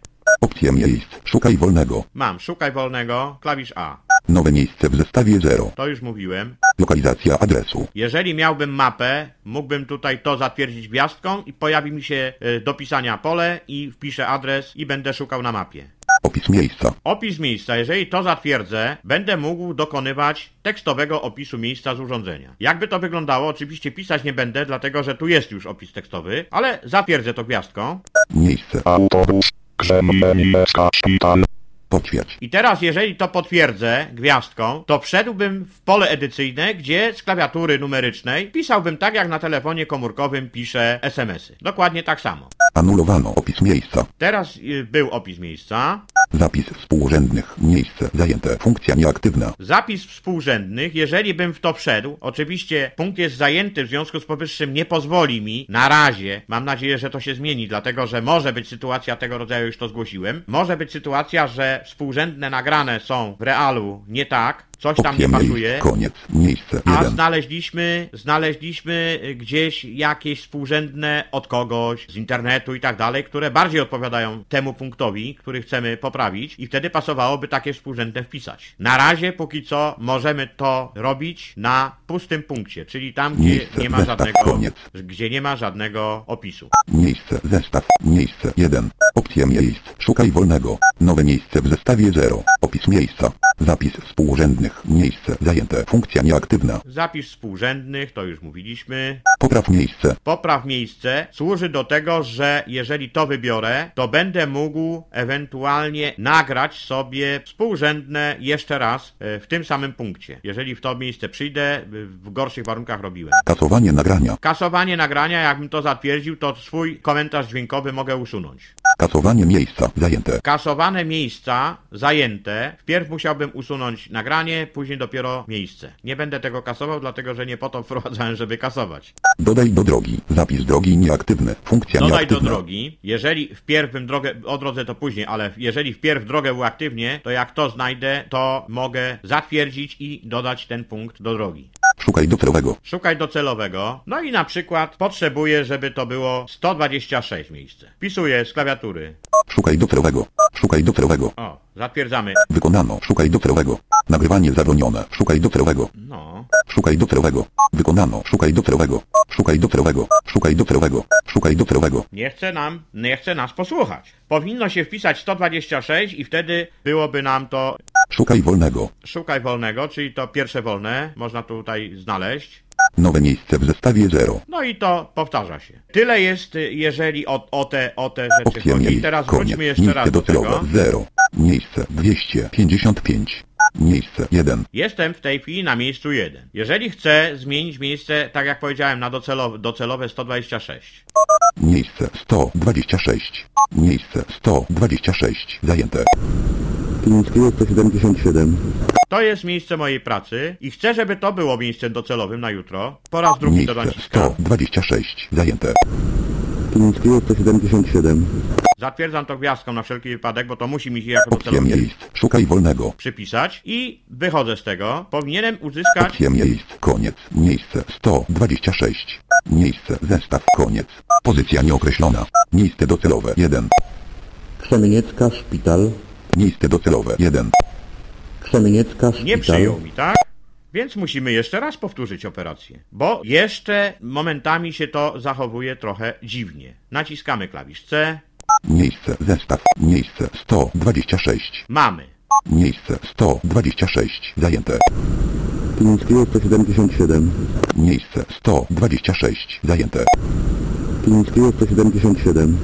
Opcje miejsc. Szukaj wolnego. mam szukaj wolnego, klawisz A. Nowe miejsce w zestawie 0. To już mówiłem. Lokalizacja adresu. Jeżeli miałbym mapę, mógłbym tutaj to zatwierdzić gwiazdką i pojawi mi się e, do pisania pole i wpiszę adres i będę szukał na mapie. Opis miejsca. Opis miejsca. Jeżeli to zatwierdzę, będę mógł dokonywać tekstowego opisu miejsca z urządzenia. Jakby to wyglądało, oczywiście pisać nie będę, dlatego że tu jest już opis tekstowy, ale zatwierdzę to gwiazdką. Miejsce. Autobus. Grzemienicka szpital. Potwierdź. I teraz, jeżeli to potwierdzę gwiazdką, to wszedłbym w pole edycyjne, gdzie z klawiatury numerycznej pisałbym tak, jak na telefonie komórkowym piszę SMS-y. Dokładnie tak samo. Anulowano opis miejsca. Teraz y, był opis miejsca. Zapis współrzędnych. Miejsce zajęte. Funkcja nieaktywna. Zapis współrzędnych, jeżeli bym w to wszedł, oczywiście punkt jest zajęty, w związku z powyższym nie pozwoli mi na razie, mam nadzieję, że to się zmieni, dlatego że może być sytuacja tego rodzaju, już to zgłosiłem, może być sytuacja, że współrzędne nagrane są w realu nie tak, coś tam nie pasuje. Koniec. Miejsce A 1. znaleźliśmy, znaleźliśmy gdzieś jakieś współrzędne od kogoś, z internetu i tak dalej, które bardziej odpowiadają temu punktowi, który chcemy poprawić i wtedy pasowałoby takie współrzędne wpisać. Na razie, póki co, możemy to robić na pustym punkcie, czyli tam, gdzie Miejsce, nie ma zestaw, żadnego, koniec. gdzie nie ma żadnego opisu. Miejsce. Zestaw. Miejsce 1. Opcja miejsc. Szukaj wolnego. Nowe miejsce w zestawie 0. Opis miejsca. Zapis współrzędnych. Miejsce zajęte. Funkcja nieaktywna. Zapis współrzędnych, to już mówiliśmy. Popraw miejsce. Popraw miejsce służy do tego, że jeżeli to wybiorę, to będę mógł ewentualnie nagrać sobie współrzędne jeszcze raz e, w tym samym punkcie. Jeżeli w to miejsce przyjdę, w gorszych warunkach robiłem. Kasowanie nagrania. Kasowanie nagrania, jakbym to zatwierdził, to swój komentarz dźwiękowy mogę usunąć. Kasowanie miejsca zajęte. Kasowane miejsca zajęte, wpierw musiałbym usunąć nagranie, później dopiero miejsce. Nie będę tego kasował, dlatego że nie po to wprowadzałem, żeby kasować. Dodaj do drogi. Zapis drogi nieaktywny. Funkcja Dodaj do nieaktywna. drogi. Jeżeli wpierw bym drogę, o drodze to później, ale jeżeli wpierw drogę uaktywnię, to jak to znajdę, to mogę zatwierdzić i dodać ten punkt do drogi. Szukaj docelowego. Szukaj docelowego. No i na przykład potrzebuję, żeby to było 126 miejsce. Wpisuję z klawiatury. Szukaj docelowego. Szukaj docelowego. O, zatwierdzamy. Wykonano. Szukaj docelowego. Nagrywanie zabronione. Szukaj docelowego. No. Szukaj docelowego. Wykonano. Szukaj docelowego. Szukaj docelowego. Szukaj docelowego. Szukaj docelowego. Nie chce nam, nie chce nas posłuchać. Powinno się wpisać 126 i wtedy byłoby nam to Szukaj wolnego. szukaj wolnego, czyli to pierwsze wolne, można tutaj znaleźć. Nowe miejsce w zestawie 0. No i to powtarza się. Tyle jest, jeżeli o, o, te, o te rzeczy Opcja chodzi. I teraz Koniec. wróćmy jeszcze Miejsce raz do tego. 0. Miejsce 255. Miejsce 1. Jestem w tej chwili na miejscu 1. Jeżeli chcę zmienić miejsce, tak jak powiedziałem, na docelowe, docelowe 126. Miejsce 126. Miejsce 126. Zajęte. Pińskiego 177. To jest miejsce mojej pracy i chcę, żeby to było miejscem docelowym na jutro. Po raz drugi Miejsce naciskam. 126. Zajęte. Pińskiego 177. Zatwierdzam to gwiazdką na wszelki wypadek, bo to musi mi się jako Opcja docelowy miejsc. Szukaj wolnego. przypisać i wychodzę z tego. Powinienem uzyskać Opcja miejsc. Koniec. Miejsce 126. Miejsce zestaw. Koniec. Pozycja nieokreślona. Miejsce docelowe 1. Krzemieniecka szpital. Miejsce docelowe 1. Krzemieniecka szpital. Nie przyjął mi, tak? Więc musimy jeszcze raz powtórzyć operację, bo jeszcze momentami się to zachowuje trochę dziwnie. Naciskamy klawisz C, Miejsce zestaw. Miejsce 126. Mamy. Miejsce 126. Zajęte. 1177. Miejsce 126. Zajęte. 1177.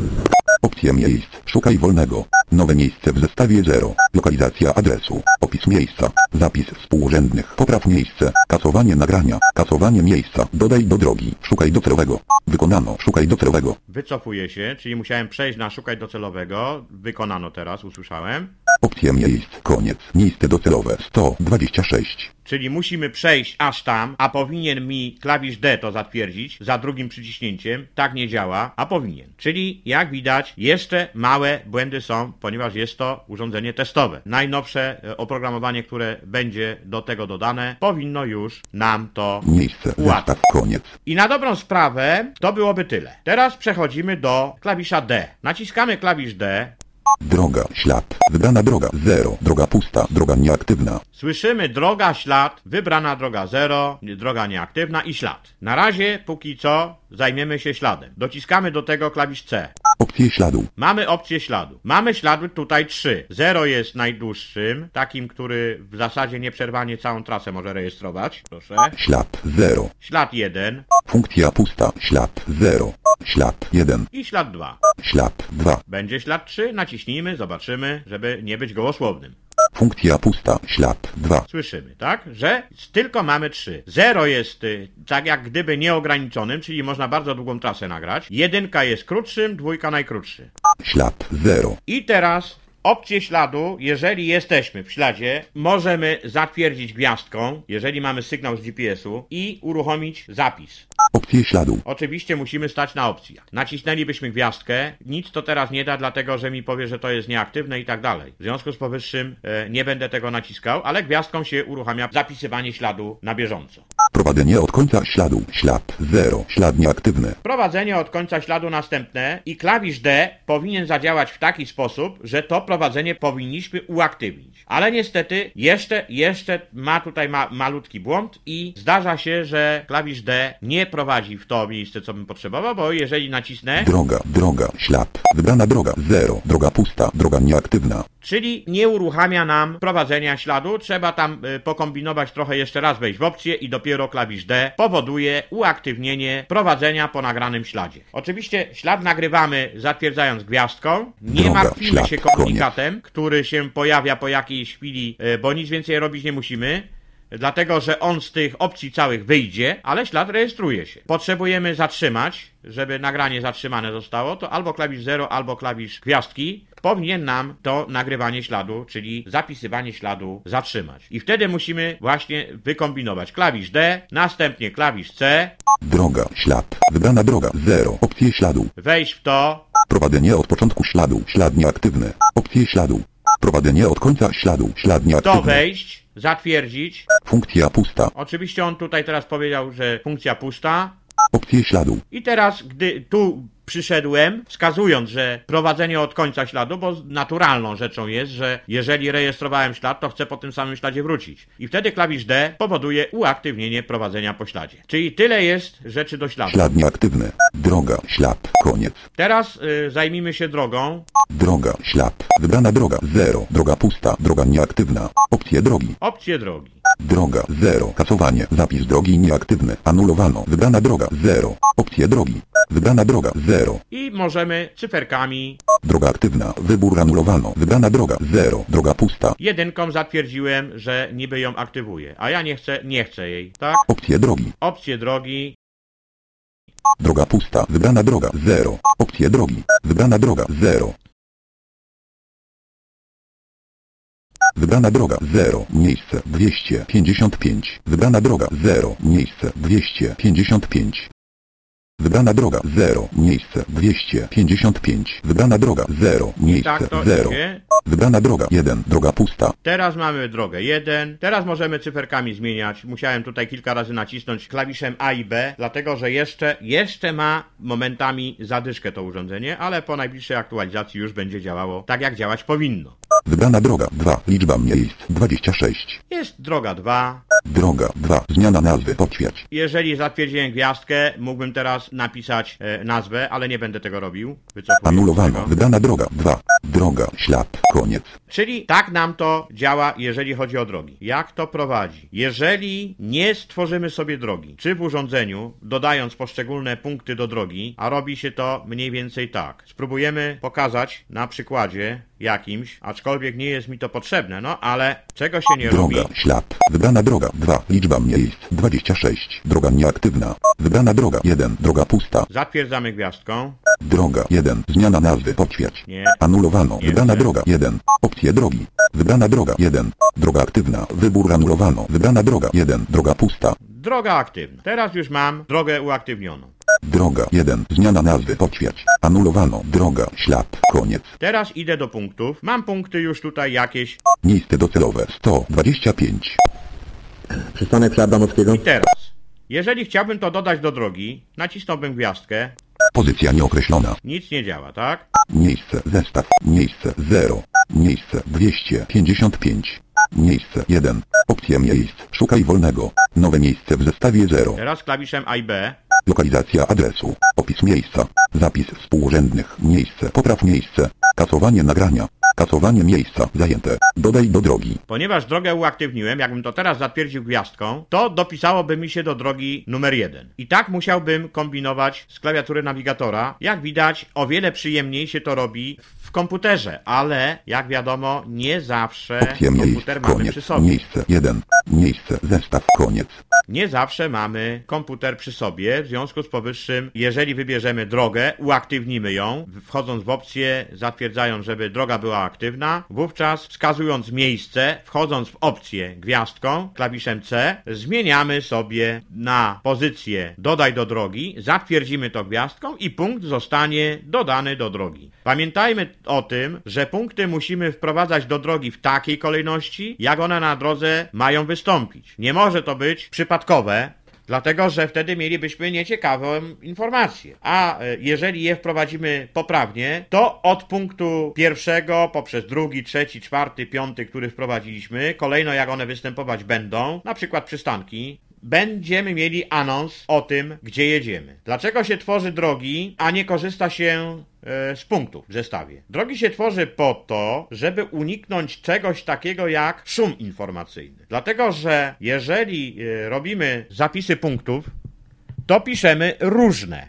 Opcje miejsc. Szukaj wolnego. Nowe miejsce w zestawie 0. Lokalizacja adresu. Opis miejsca. Zapis współrzędnych. Popraw miejsce. Kasowanie nagrania. Kasowanie miejsca. Dodaj do drogi. Szukaj docelowego. Wykonano. Szukaj docelowego. Wycofuję się, czyli musiałem przejść na szukaj docelowego. Wykonano teraz, usłyszałem. Opcje miejsc. Koniec. Miejsce docelowe 126. Czyli musimy przejść aż tam, a powinien mi klawisz D to zatwierdzić za drugim przyciśnięciem. Tak nie działa, a powinien. Czyli jak widać, jeszcze małe błędy są, ponieważ jest to urządzenie testowe. Najnowsze e, oprogramowanie, które będzie do tego dodane, powinno już nam to Miejsce. ułatwić. Koniec. I na dobrą sprawę to byłoby tyle. Teraz przechodzimy do klawisza D. Naciskamy klawisz D. Droga, ślad. Wybrana droga 0. Droga pusta. Droga nieaktywna. Słyszymy droga, ślad, wybrana droga 0, droga nieaktywna i ślad. Na razie, póki co, zajmiemy się śladem. Dociskamy do tego klawisz C. Opcje śladu. Mamy opcję śladu. Mamy ślady tutaj trzy. Zero jest najdłuższym, takim, który w zasadzie nieprzerwanie całą trasę może rejestrować. Proszę. Ślad 0. Ślad 1 Funkcja pusta. Ślad 0. Ślad 1. i ślad 2. Ślad 2. Będzie ślad 3, naciśnijmy, zobaczymy, żeby nie być gołosłownym. Funkcja pusta. Ślad 2. Słyszymy, tak? Że tylko mamy trzy. Zero jest y, tak jak gdyby nieograniczonym, czyli można bardzo długą trasę nagrać. Jedynka jest krótszym, dwójka najkrótszy. Ślad 0. I teraz opcję śladu, jeżeli jesteśmy w śladzie, możemy zatwierdzić gwiazdką, jeżeli mamy sygnał z GPS-u i uruchomić zapis. Opcje śladu. Oczywiście musimy stać na opcjach. Nacisnęlibyśmy gwiazdkę, nic to teraz nie da, dlatego że mi powie, że to jest nieaktywne i tak dalej. W związku z powyższym e, nie będę tego naciskał, ale gwiazdką się uruchamia zapisywanie śladu na bieżąco. Prowadzenie od końca śladu. Ślad 0. Ślad nieaktywny. Prowadzenie od końca śladu następne i klawisz D powinien zadziałać w taki sposób, że to prowadzenie powinniśmy uaktywnić. Ale niestety jeszcze, jeszcze ma tutaj ma, malutki błąd i zdarza się, że klawisz D nie prowadzi w to miejsce, co bym potrzebował, bo jeżeli nacisnę, Droga, droga, ślad. Wybrana droga 0. Droga pusta. Droga nieaktywna. czyli nie uruchamia nam prowadzenia śladu, trzeba tam y, pokombinować trochę jeszcze raz, wejść w opcję i dopiero klawisz D powoduje uaktywnienie prowadzenia po nagranym śladzie. Oczywiście ślad nagrywamy zatwierdzając gwiazdką, nie Droga, martwimy ślad, się komunikatem, który się pojawia po jakiejś chwili, y, bo nic więcej robić nie musimy. Dlatego, że on z tych opcji całych wyjdzie, ale ślad rejestruje się. Potrzebujemy zatrzymać, żeby nagranie zatrzymane zostało, to albo klawisz 0, albo klawisz gwiazdki powinien nam to nagrywanie śladu, czyli zapisywanie śladu zatrzymać. I wtedy musimy właśnie wykombinować klawisz D, następnie klawisz C, Droga, ślad. Wybrana droga 0. Opcje śladu. wejść w to, Prowadzenie od początku śladu. Ślad nieaktywny. Opcje śladu. Prowadzenie od końca śladu. Ślad w to nieaktywny. wejść, zatwierdzić. Funkcja pusta. Oczywiście on tutaj teraz powiedział, że funkcja pusta, Opcje śladu. I teraz, gdy tu przyszedłem, wskazując, że prowadzenie od końca śladu, bo naturalną rzeczą jest, że jeżeli rejestrowałem ślad, to chcę po tym samym śladzie wrócić. I wtedy klawisz D powoduje uaktywnienie prowadzenia po śladzie. Czyli tyle jest rzeczy do śladu. Ślad nieaktywny. Droga, ślad. Koniec. Teraz y, zajmijmy się drogą. Droga, ślad. Wybrana droga 0. Droga pusta. Droga nieaktywna. Opcje drogi. Opcje drogi. Droga 0. Kasowanie. Zapis drogi nieaktywny. Anulowano. Wybrana droga 0. Opcje drogi. Wybrana droga 0. I możemy cyferkami Droga aktywna. Wybór anulowano. Wybrana droga 0. Droga pusta. jedynką zatwierdziłem, że niby ją aktywuję, a ja nie chcę, nie chcę jej, tak? Opcje drogi. Opcje drogi, Droga pusta. Wybrana droga 0. Opcje drogi. Wybrana droga 0. Wybrana droga 0. Miejsce 255. Wybrana droga 0. Miejsce 255. Wybrana droga 0. Miejsce 255. Wybrana droga 0. Miejsce tak to 0. idzie. Wybrana droga 1. Droga pusta. Teraz mamy drogę 1. Teraz możemy cyferkami zmieniać. Musiałem tutaj kilka razy nacisnąć klawiszem A i B, dlatego że jeszcze, jeszcze ma momentami zadyszkę to urządzenie, ale po najbliższej aktualizacji już będzie działało tak, jak działać powinno. Wybrana droga 2. Liczba miejsc 26. Jest droga 2. Droga 2. Zmiana nazwy. Potwierdź. Jeżeli zatwierdziłem gwiazdkę, mógłbym teraz napisać e, nazwę, ale nie będę tego robił. Wycofuję Anulowano. tego. Wybrana droga 2. Droga, ślad, koniec. Czyli tak nam to działa, jeżeli chodzi o drogi. Jak to prowadzi? Jeżeli nie stworzymy sobie drogi, czy w urządzeniu, dodając poszczególne punkty do drogi, a robi się to mniej więcej tak. Spróbujemy pokazać na przykładzie jakimś, aczkolwiek nie jest mi to potrzebne, no ale czego się nie robi? Droga, ślad. Wybrana droga 2. Liczba miejsc 26. Droga nieaktywna. Wybrana droga 1. Droga pusta. Zatwierdzamy gwiazdką. Droga 1. Zmiana nazwy. Potwierdź. Nie. Anulowano. Nie Wybrana chcę. droga 1. Opcje drogi. Wybrana droga 1. Droga aktywna. Wybór anulowano. Wybrana droga 1. Droga pusta. Droga aktywna. Teraz już mam drogę uaktywnioną. Droga 1. Zmiana nazwy. Potwierdź. Anulowano. Droga, ślad, koniec. Teraz idę do punktów. Mam punkty już tutaj jakieś. Miejsce docelowe 125. Przystanek przy Abramowskiego. I teraz, jeżeli chciałbym to dodać do drogi, nacisnąłbym gwiazdkę. Pozycja nieokreślona. Nic nie działa, tak? Miejsce zestaw. Miejsce 0. Miejsce 255. Miejsce 1. Opcja miejsc. Szukaj wolnego. Nowe miejsce w zestawie 0. Teraz klawiszem A i B. Lokalizacja adresu. Opis miejsca. Zapis współurzędnych. Miejsce. Popraw miejsce. Kasowanie nagrania. Kasowanie miejsca zajęte. Dodaj do drogi. Ponieważ drogę uaktywniłem, jakbym to teraz zatwierdził gwiazdką, to dopisałoby mi się do drogi numer 1. I tak musiałbym kombinować z klawiatury nawigatora. Jak widać, o wiele przyjemniej się to robi w komputerze, ale jak wiadomo, nie zawsze miejsc. komputer mamy przy Koniec. sobie. Miejsce 1. Miejsce zestaw. Koniec. Nie zawsze mamy komputer przy sobie, w związku z powyższym, jeżeli wybierzemy drogę, uaktywnimy ją, wchodząc w opcję, zatwierdzając, żeby droga była aktywna, wówczas wskazując miejsce, wchodząc w opcję gwiazdką, klawiszem C, zmieniamy sobie na pozycję dodaj do drogi, zatwierdzimy to gwiazdką i punkt zostanie dodany do drogi. Pamiętajmy o tym, że punkty musimy wprowadzać do drogi w takiej kolejności, jak one na drodze mają wystąpić. Nie może to być przypadkowe, Dlatego, że wtedy mielibyśmy nieciekawą informację. A e, jeżeli je wprowadzimy poprawnie, to od punktu pierwszego poprzez drugi, trzeci, czwarty, piąty, który wprowadziliśmy, kolejno jak one występować będą, na przykład przystanki, będziemy mieli anons o tym, gdzie jedziemy. Dlaczego się tworzy drogi, a nie korzysta się e, z punktów w zestawie? Drogi się tworzy po to, żeby uniknąć czegoś takiego jak szum informacyjny. Dlatego, że jeżeli e, robimy zapisy punktów, to piszemy różne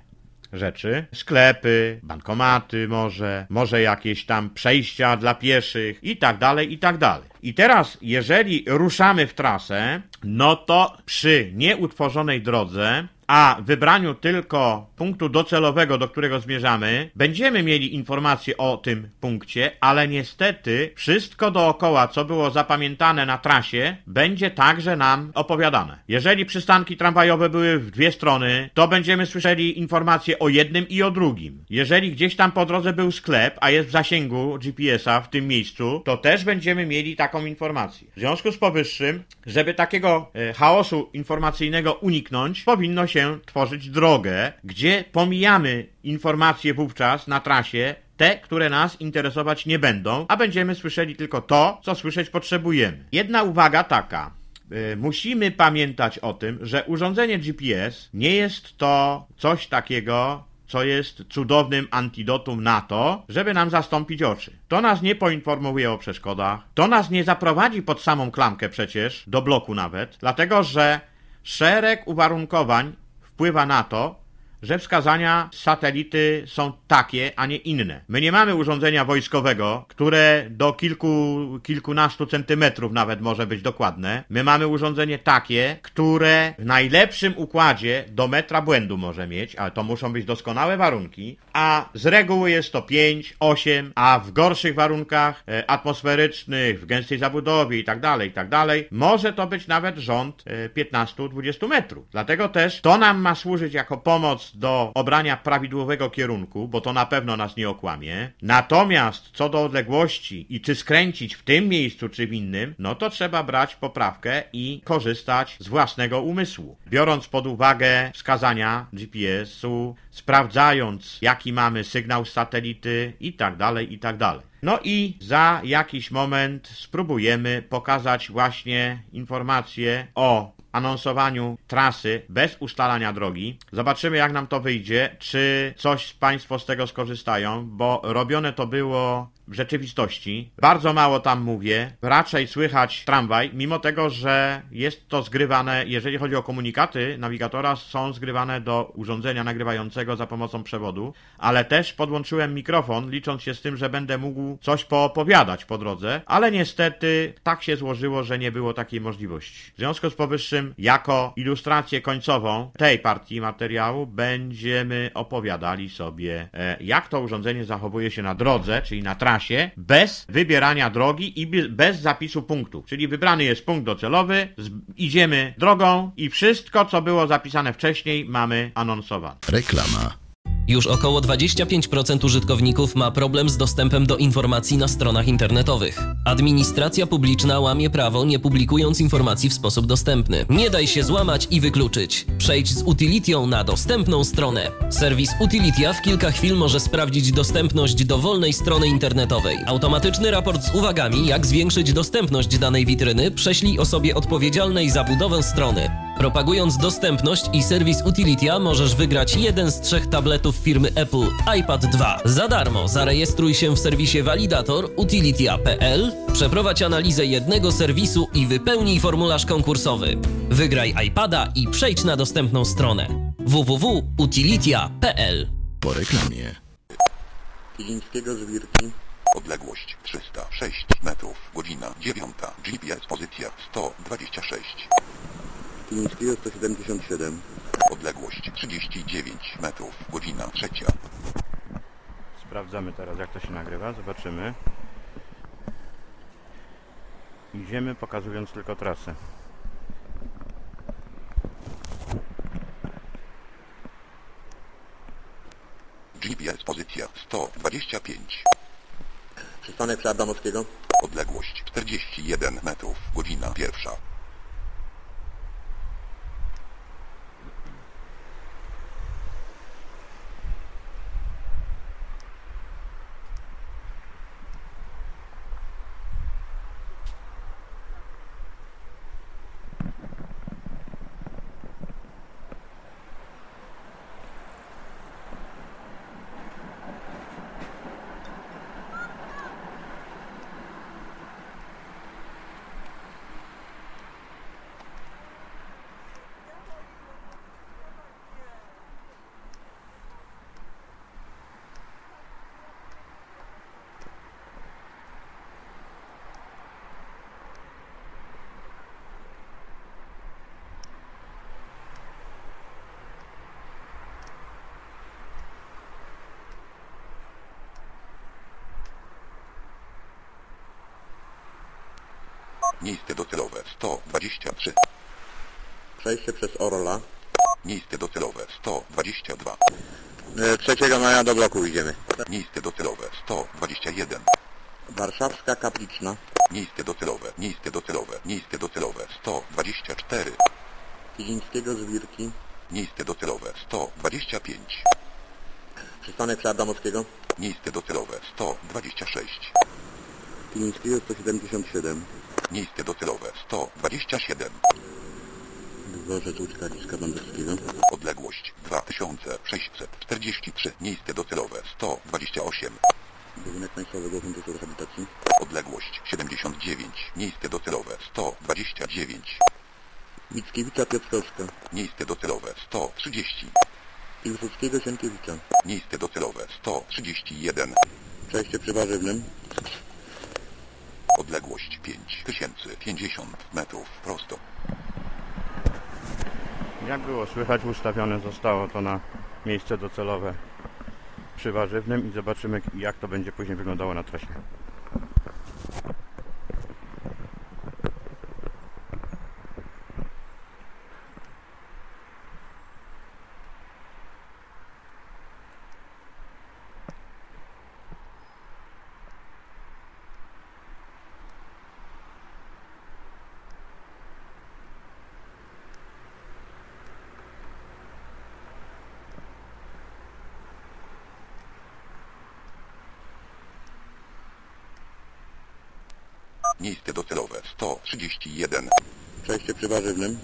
rzeczy. Sklepy, bankomaty może, może jakieś tam przejścia dla pieszych i tak dalej, i tak dalej. I teraz, jeżeli ruszamy w trasę, no to przy nieutworzonej drodze a wybraniu tylko punktu docelowego, do którego zmierzamy, będziemy mieli informację o tym punkcie, ale niestety wszystko dookoła, co było zapamiętane na trasie, będzie także nam opowiadane. Jeżeli przystanki tramwajowe były w dwie strony, to będziemy słyszeli informacje o jednym i o drugim. Jeżeli gdzieś tam po drodze był sklep, a jest w zasięgu GPS-a w tym miejscu, to też będziemy mieli taką informację. W związku z powyższym, żeby takiego e, chaosu informacyjnego uniknąć, powinno się tworzyć drogę, gdzie pomijamy informacje wówczas na trasie, te, które nas interesować nie będą, a będziemy słyszeli tylko to, co słyszeć potrzebujemy. Jedna uwaga taka. Y, Musimy pamiętać o tym, że urządzenie GPS nie jest to coś takiego, co jest cudownym antidotum na to, żeby nam zastąpić oczy. To nas nie poinformuje o przeszkodach, to nas nie zaprowadzi pod samą klamkę przecież, do bloku nawet, dlatego że szereg uwarunkowań wpływa na to, że wskazania satelity są takie, a nie inne. My nie mamy urządzenia wojskowego, które do kilku, kilkunastu centymetrów nawet może być dokładne. My mamy urządzenie takie, które w najlepszym układzie do metra błędu może mieć, ale to muszą być doskonałe warunki, a z reguły jest to 5, 8, a w gorszych warunkach e, atmosferycznych, w gęstej zabudowie i tak dalej, i tak dalej, może to być nawet rząd e, 15-20 metrów. Dlatego też to nam ma służyć jako pomoc do obrania prawidłowego kierunku, bo to na pewno nas nie okłamie. Natomiast co do odległości i czy skręcić w tym miejscu, czy w innym, no to trzeba brać poprawkę i korzystać z własnego umysłu. Biorąc pod uwagę wskazania GPS-u, sprawdzając jaki mamy sygnał z satelity i tak dalej, i tak dalej. No i za jakiś moment spróbujemy pokazać właśnie informacje o anonsowaniu trasy bez ustalania drogi. Zobaczymy, jak nam to wyjdzie, czy coś Państwo z tego skorzystają, bo robione to było w rzeczywistości. Bardzo mało tam mówię, raczej słychać tramwaj, mimo tego, że jest to zgrywane, jeżeli chodzi o komunikaty nawigatora, są zgrywane do urządzenia nagrywającego za pomocą przewodu, ale też podłączyłem mikrofon, licząc się z tym, że będę mógł coś poopowiadać po drodze, ale niestety tak się złożyło, że nie było takiej możliwości. W związku z powyższym, jako ilustrację końcową tej partii materiału, będziemy opowiadali sobie, e, jak to urządzenie zachowuje się na drodze, czyli na trasie, bez wybierania drogi i be- bez zapisu punktu. Czyli wybrany jest punkt docelowy, idziemy drogą i wszystko, co było zapisane wcześniej, mamy anonsowane. Reklama. Już około 25% użytkowników ma problem z dostępem do informacji na stronach internetowych. Administracja publiczna łamie prawo, nie publikując informacji w sposób dostępny. Nie daj się złamać i wykluczyć. Przejdź z Utilitią na dostępną stronę. Serwis Utilitia w kilka chwil może sprawdzić dostępność dowolnej strony internetowej. Automatyczny raport z uwagami, jak zwiększyć dostępność danej witryny, prześlij osobie odpowiedzialnej za budowę strony. Propagując dostępność i serwis Utilitia możesz wygrać jeden z trzech tabletów firmy Apple iPad 2. Za darmo zarejestruj się w serwisie Validator utilitia.pl, przeprowadź analizę jednego serwisu i wypełnij formularz konkursowy. Wygraj iPada i przejdź na dostępną stronę www.utilitia.pl. Po reklamie. Kilińskiego z Wirki. Odległość 306 metrów. Godzina 9. GPS pozycja 126. Kilińskiego 177. Odległość 39 metrów. Godzina 3. Sprawdzamy teraz jak to się nagrywa, zobaczymy. Idziemy pokazując tylko trasę. GPS pozycja 125. Przystanek przy Adamowskiego. Odległość 41 metrów. Godzina pierwsza. Miejsce docelowe 123. Przejście przez Orla. Miejsce docelowe 122. E, 3 maja do bloku idziemy. Miejsce docelowe 121. Warszawska Kapliczna. Miejsce docelowe, miejsce docelowe, miejsce docelowe 124. Kilińskiego z Wirki. Miejsce docelowe 125. Przystanek przy Adamowskiego. Miejsce docelowe 126. Kilińskiego 177. Miejsce docelowe 127. Dworzec Łódzka Liska Dąbrowskiego. Odległość 2643. Miejsce docelowe 128. Budynek Państwowego Funduszu Rehabilitacji. Odległość 79. Miejsce docelowe 129. Mickiewicza Piotrkowska. Miejsce docelowe 130. Pilsudskiego Sienkiewicza. Miejsce docelowe 131. Przejście przy Warzywnym. Odległość 5050 metrów prosto. Jak było słychać, ustawione zostało to na miejsce docelowe przy warzywnym i zobaczymy jak to będzie później wyglądało na trasie. Miejsce docelowe 131. Przejście przy Warzywnym.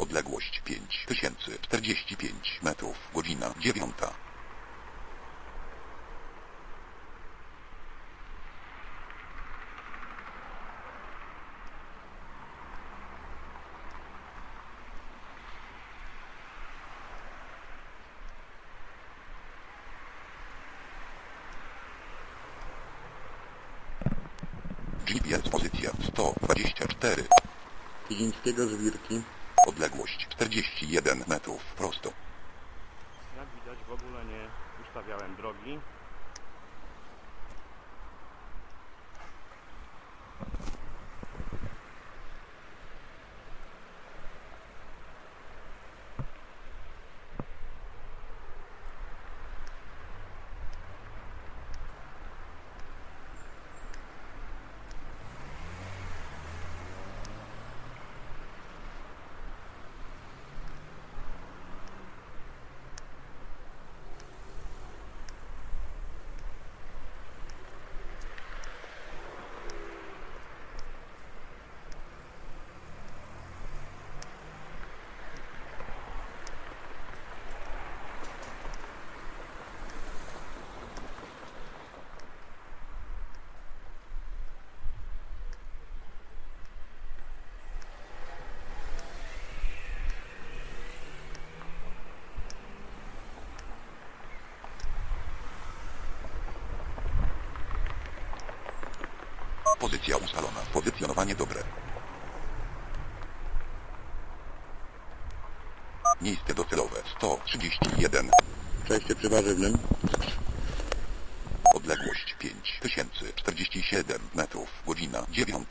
Odległość 5045 metrów. Godzina 9. GPS pozycja 124. Odległość 41 metrów prosto. Jak widać w ogóle nie ustawiałem drogi. Pozycja ustalona. Pozycjonowanie dobre. Miejsce docelowe 131. Przejście przy warzywnym. Odległość 5047 metrów. Godzina 9.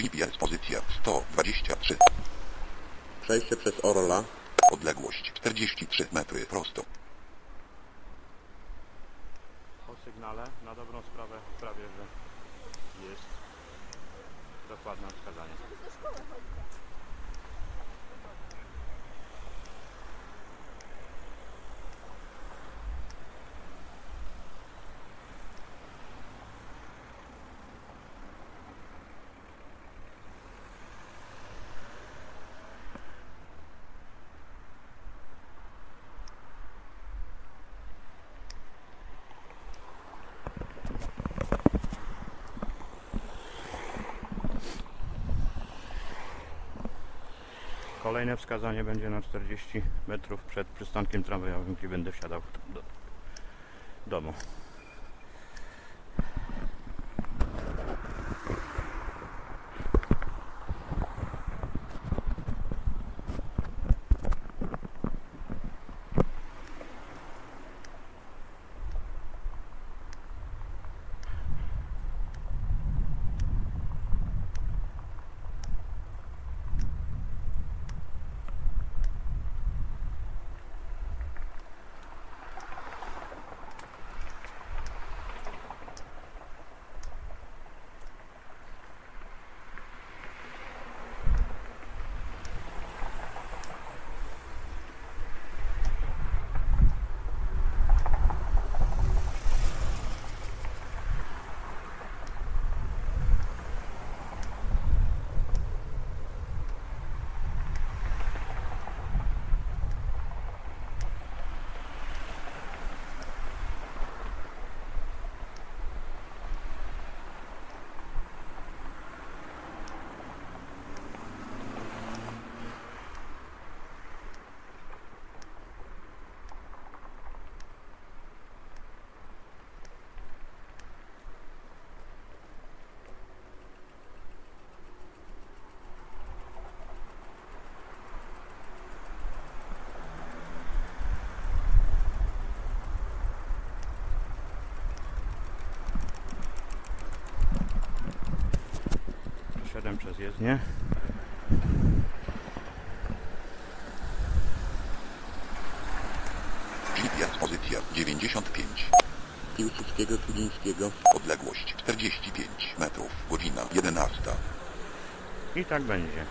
GPS pozycja 123. Przejście przez Orla. Odległość 43 metry prosto. Po sygnale na dobrą sprawę prawie, że jest dokładne wskazanie. Kolejne wskazanie będzie na 40 metrów przed przystankiem tramwajowym, gdzie będę wsiadał do domu. Przeszedłem przez jezdnię. GPS pozycja 95. Piłsudskiego, Tulińskiego. Odległość 45 metrów. Godzina 11. I tak będzie.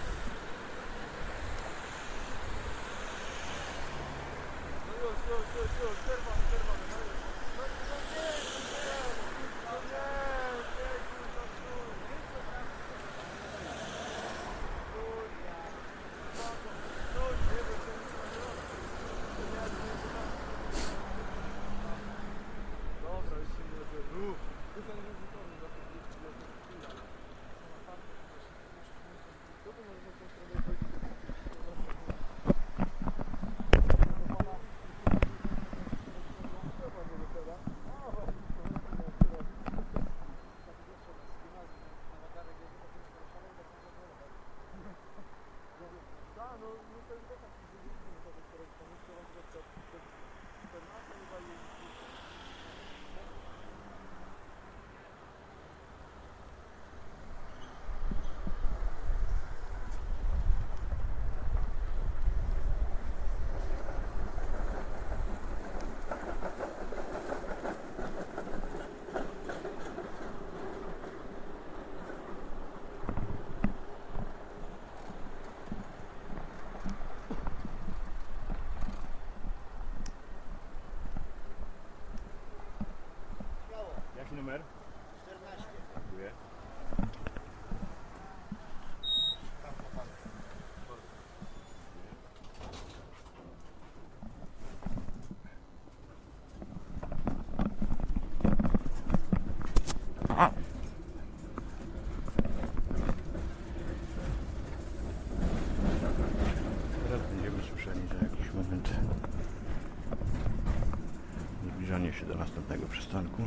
Do następnego przystanku.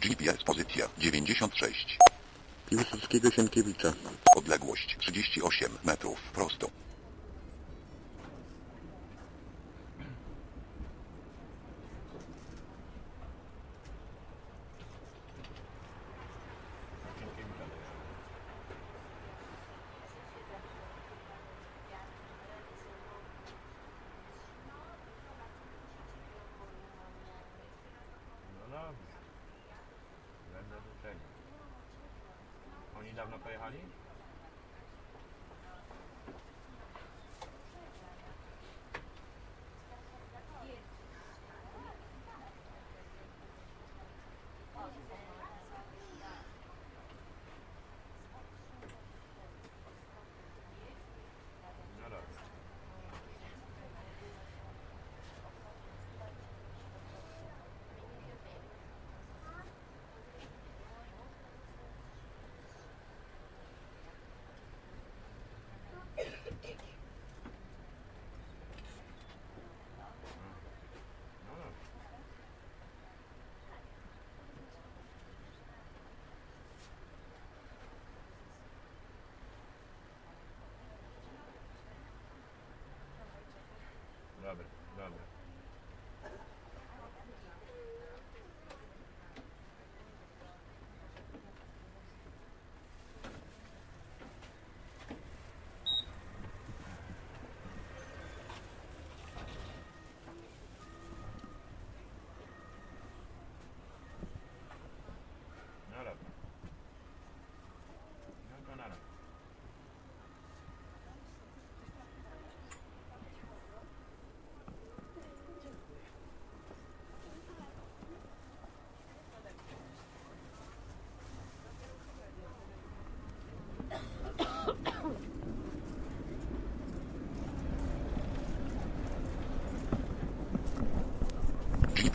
GPS pozycja 96. Piłsudskiego Sienkiewicza. Odległość 38 metrów prosto. Of it.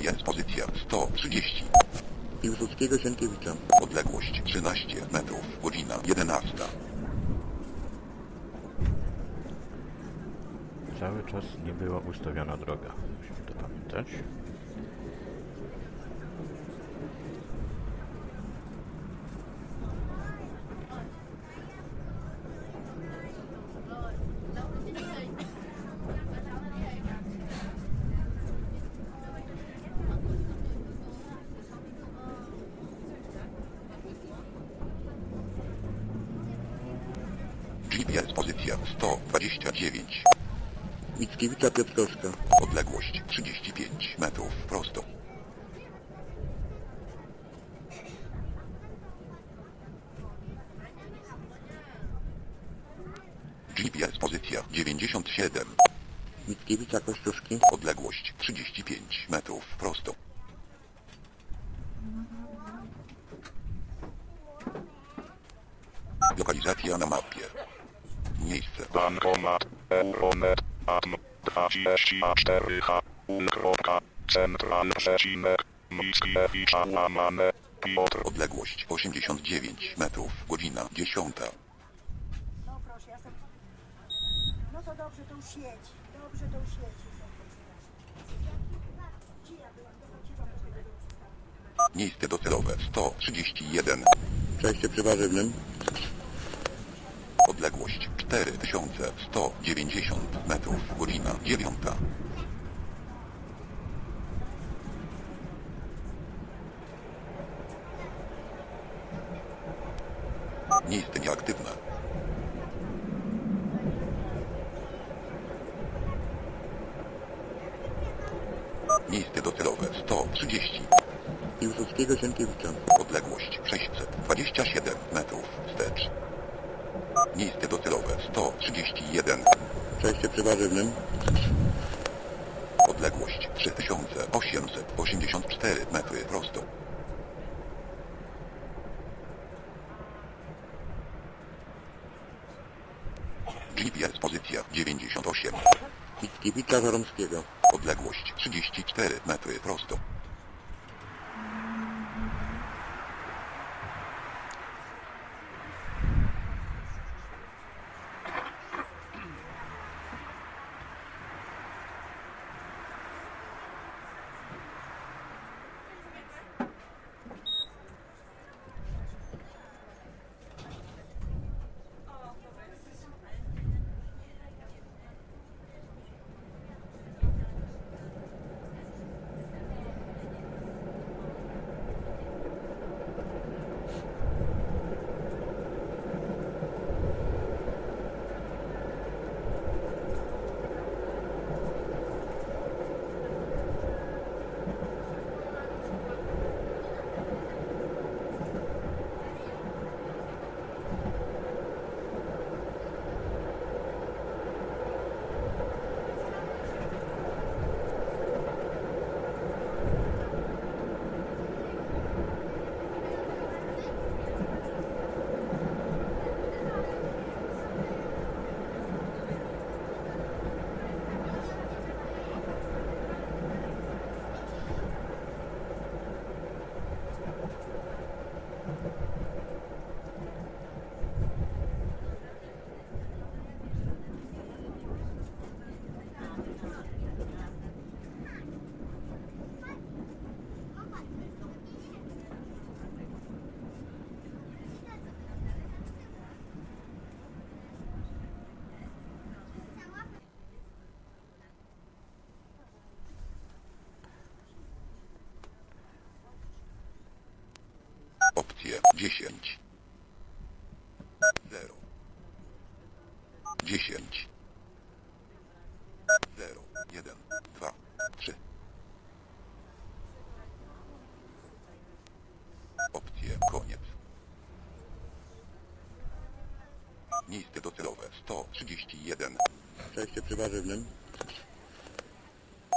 GPS pozycja 130. Piłsudskiego Sienkiewicza. Odległość 13 metrów. Godzina 11. Cały czas nie była ustawiona droga. Musimy to pamiętać. GPS pozycja 129. Mickiewicza Piotrkowska. Odległość 35 metrów prosto. GPS pozycja 97. Mickiewicza Kościuszki. Odległość 35 metrów prosto. Lokalizacja na mapie. Miejsce. Bankomat. Euronet. Atm. 24H. Unkropka. Central przecinek. Mickiewicza łamane. Piotr. Odległość 89 metrów. Godzina 10. Miejsce docelowe 130. Józefskiego Sienkiewicza. Odległość 627 metrów wstecz. Miejsce docelowe 131. Przejście przy warzywnym. Odległość 3884 metry prosto. GPS pozycja 98. Mickiewicza Żaromskiego. Odległość 34 metry prosto.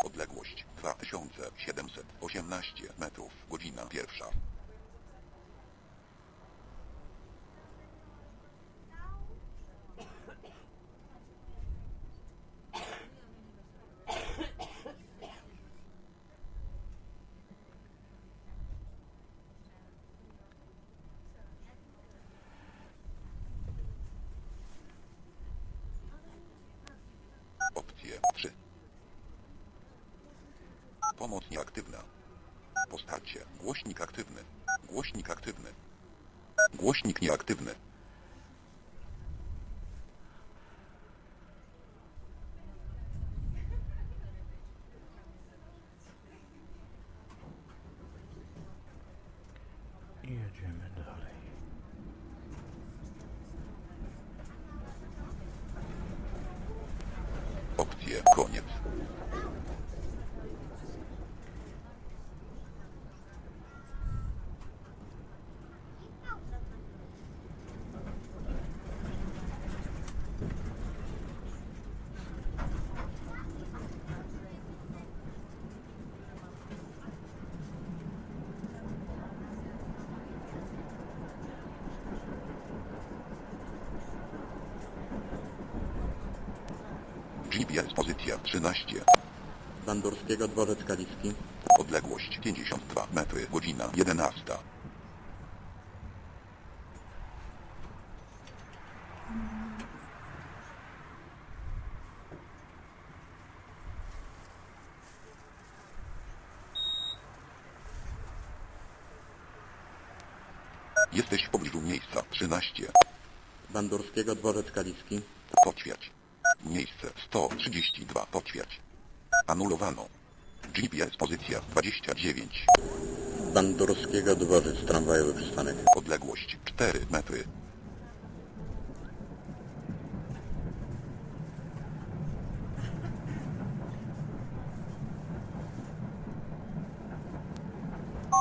Odległość 2718 metrów Godzina pierwsza Opcje 3 Pomoc nieaktywna. Postarcie. Głośnik aktywny. Głośnik aktywny. Głośnik nieaktywny. Jedziemy dalej. Opcje koniec. GPS pozycja 13. Bandurskiego Dworzec Kaliski. Odległość 52 metry. Godzina 11. Jesteś w pobliżu miejsca 13. Bandurskiego Dworzec Kaliski. Potwierdź. Miejsce 132. Potwierdź. Anulowano. GPS pozycja 29. Bandurskiego Dworzec Tramwajowy Przystanek. Odległość 4 metry.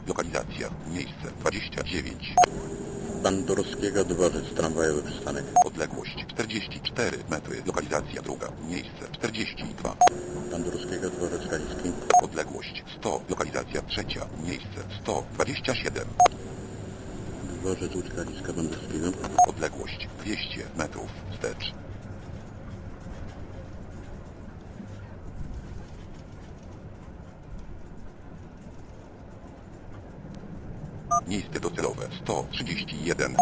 Lokalizacja. Miejsce 29. Bandurskiego Dworzec Tramwajowy Przystanek. Odległość 44 metry. Lokalizacja druga. Miejsce 42. Bandurskiego Dworzec Kaliski. Odległość 100. Lokalizacja trzecia. Miejsce 127. Dworzec Łódź Kaliska Bandurskiego. Odległość 200 metrów wstecz. 31.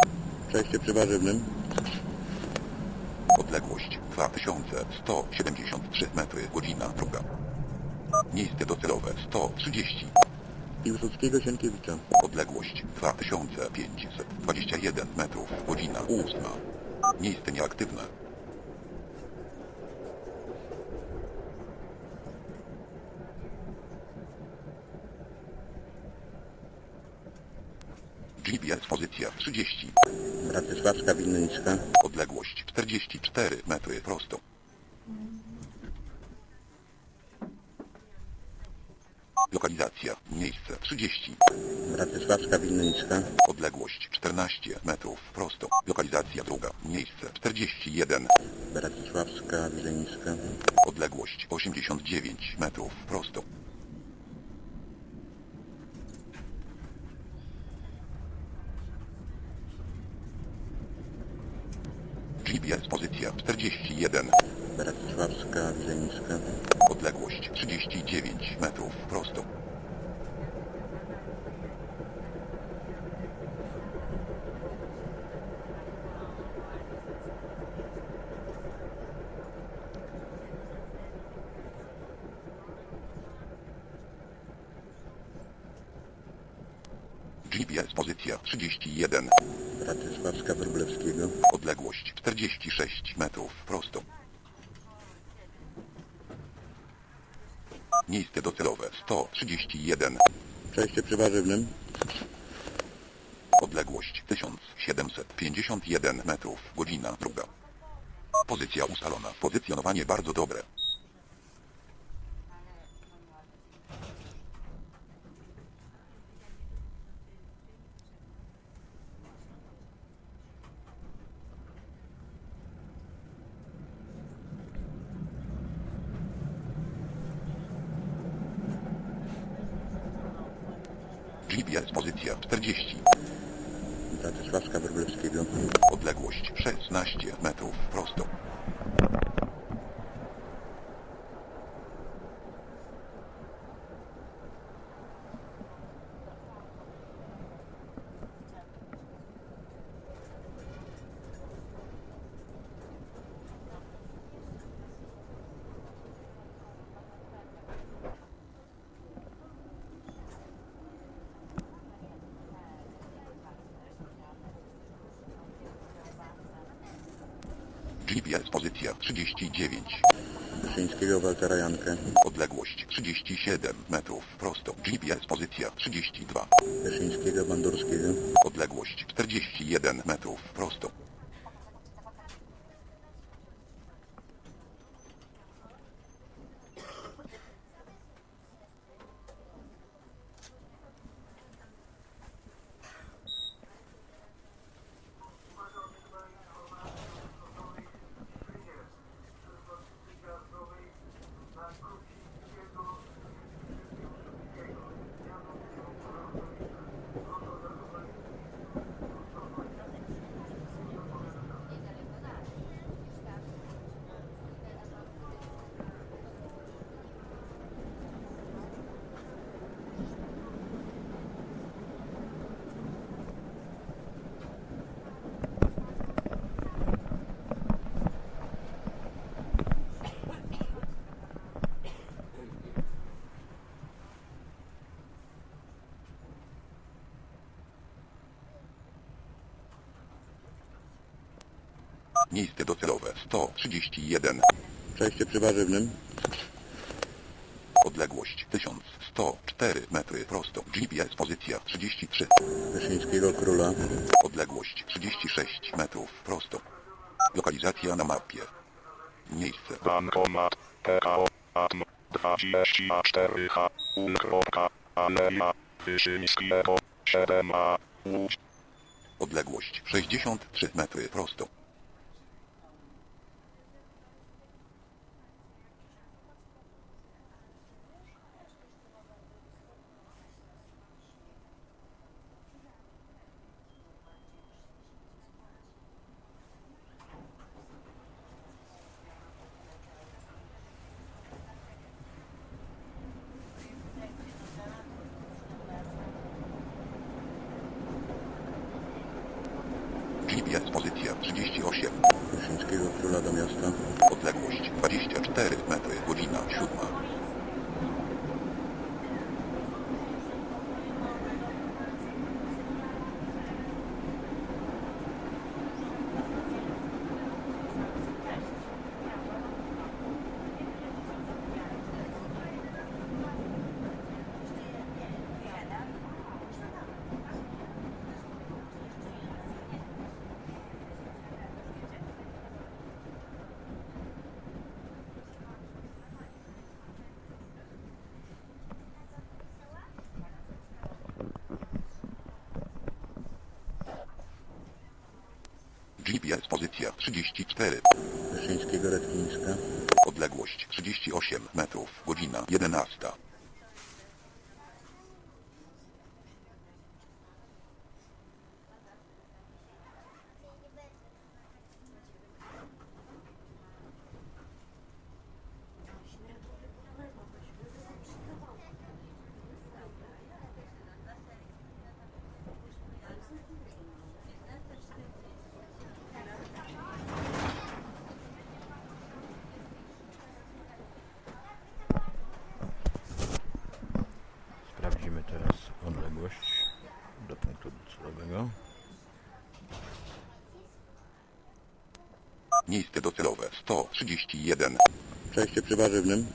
Przejście przy warzywnym. Odległość 2173 metry godzina druga. Miejsce docelowe 130. Piłsudskiego Sienkiewicza. Odległość 2521 metrów godzina 8. Miejsce nieaktywne. GPS pozycja 30. Bratysławska Winnicka. Odległość 44 metry prosto. Lokalizacja. Miejsce 30. Bratysławska Winnicka. Odległość 14 metrów prosto. Lokalizacja druga. Miejsce 41. Bratysławska Wileńska. Odległość 89 metrów prosto. GPS pozycja 41. Bratysławska Wileńska. Odległość 39 metrów prosto. GPS pozycja 31. Bratysławska Wróblewskiego. Odległość 46 metrów prosto. Miejsce docelowe 131. Przejście przy Warzywnym. Odległość 1751 metrów. Godzina druga. Pozycja ustalona. Pozycjonowanie bardzo dobre. GPS pozycja 40. Bratysławska Wróblewskiego. Odległość 16 metrów prosto. Miejsce docelowe 131. Przejście przy warzywnym. Odległość 1104 metry prosto. GPS pozycja 33. Wyszyńskiego Króla. Odległość 36 metrów prosto. Lokalizacja na mapie. Miejsce. Bankomat PKO ATM 24H Unkropka Aleja Wyszyńskiego 7A Łódź. Odległość 63 metry prosto. 131. Szczęście przy warzywnym.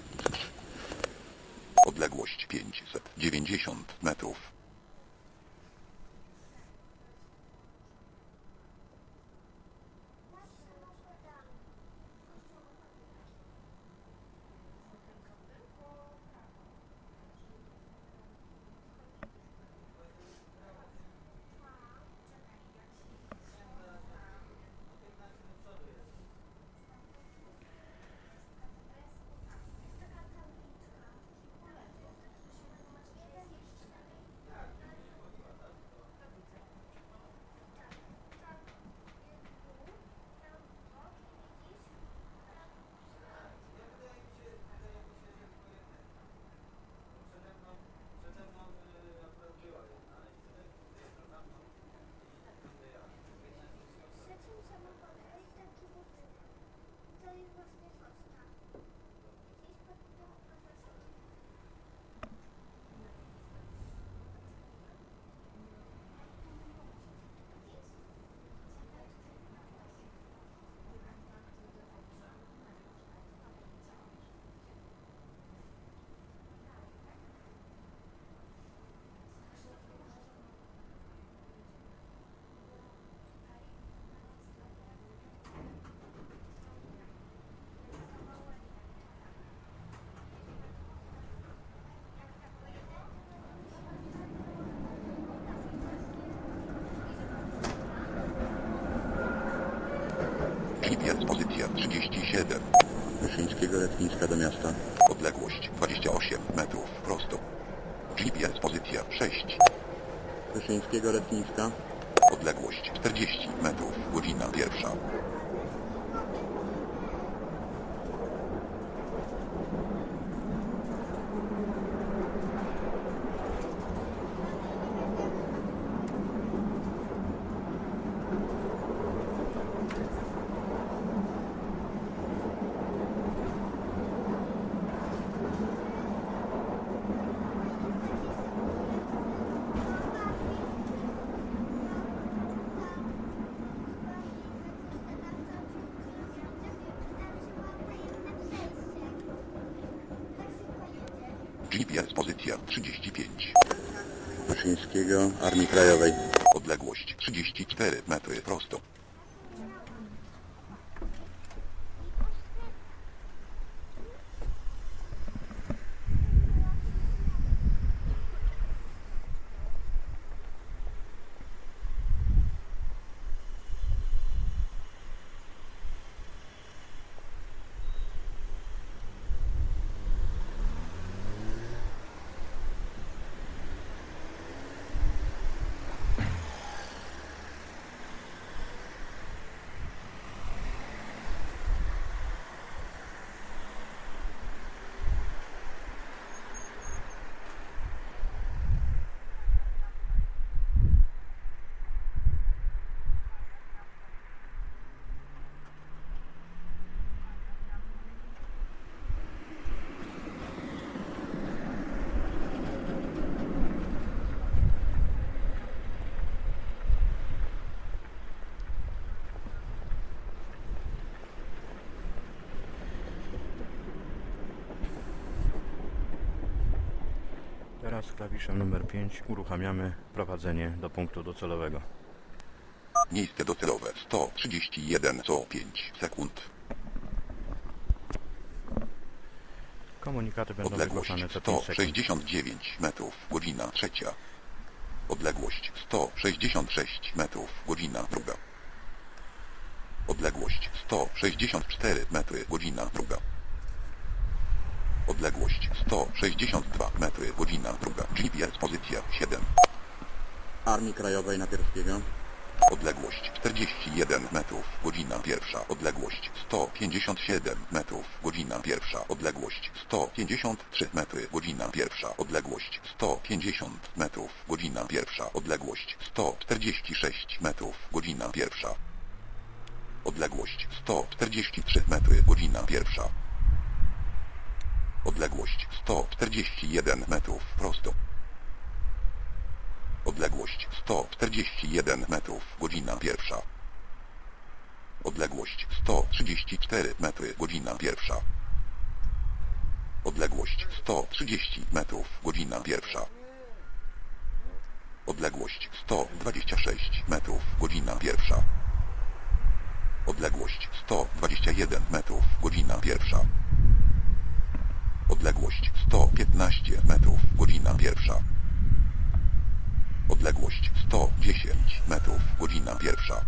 Stacja 37. Wyszyńskiego Letniska do miasta. Odległość 28 metrów prosto. GPS pozycja 6. Wyszyńskiego Letniska. Odległość 40 metrów. Godzina pierwsza. Klawiszem numer 5 uruchamiamy prowadzenie do punktu docelowego. Miejsce docelowe 131 co 5 sekund. Komunikaty będą Odległość wygłaszane co 5 sekund. 169 metrów, godzina trzecia. Odległość 166 metrów, godzina druga. Odległość 164 metry, godzina druga. Odległość 162 metry, godzina druga. GPS pozycja 7. Armii Krajowej Napierskiego. Odległość 41 metrów, godzina pierwsza. Odległość 157 metrów, godzina pierwsza. Odległość 153 metry, godzina pierwsza. Odległość 150 metrów, godzina pierwsza. Odległość 146 metrów, godzina pierwsza. Odległość 143 metry, godzina pierwsza. Odległość 141 metrów, prosto. Odległość 141 metrów, godzina pierwsza. Odległość 134 metry, godzina pierwsza. Odległość 130 metrów, godzina pierwsza. Odległość 126 metrów, godzina pierwsza. Odległość 121 metrów, godzina pierwsza. Odległość 115 metrów, godzina pierwsza. Odległość 110 metrów, godzina pierwsza.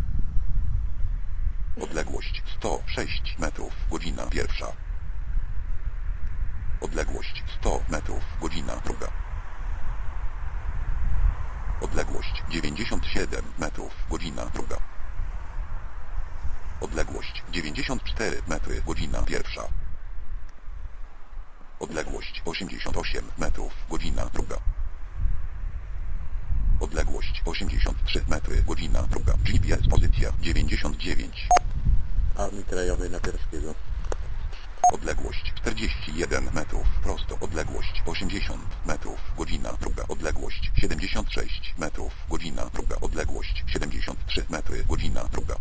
Odległość 106 metrów, godzina pierwsza. Odległość 100 metrów, godzina druga. Odległość 97 metrów, godzina druga. Odległość 94 metry, godzina pierwsza. Odległość 88 metrów, godzina druga. Odległość 83 metry, godzina druga. GPS pozycja 99. Armii Krajowej Napierskiego. Odległość 41 metrów, prosto. Odległość 80 metrów, godzina druga. Odległość 76 metrów, godzina druga. Odległość 73 metry, godzina druga.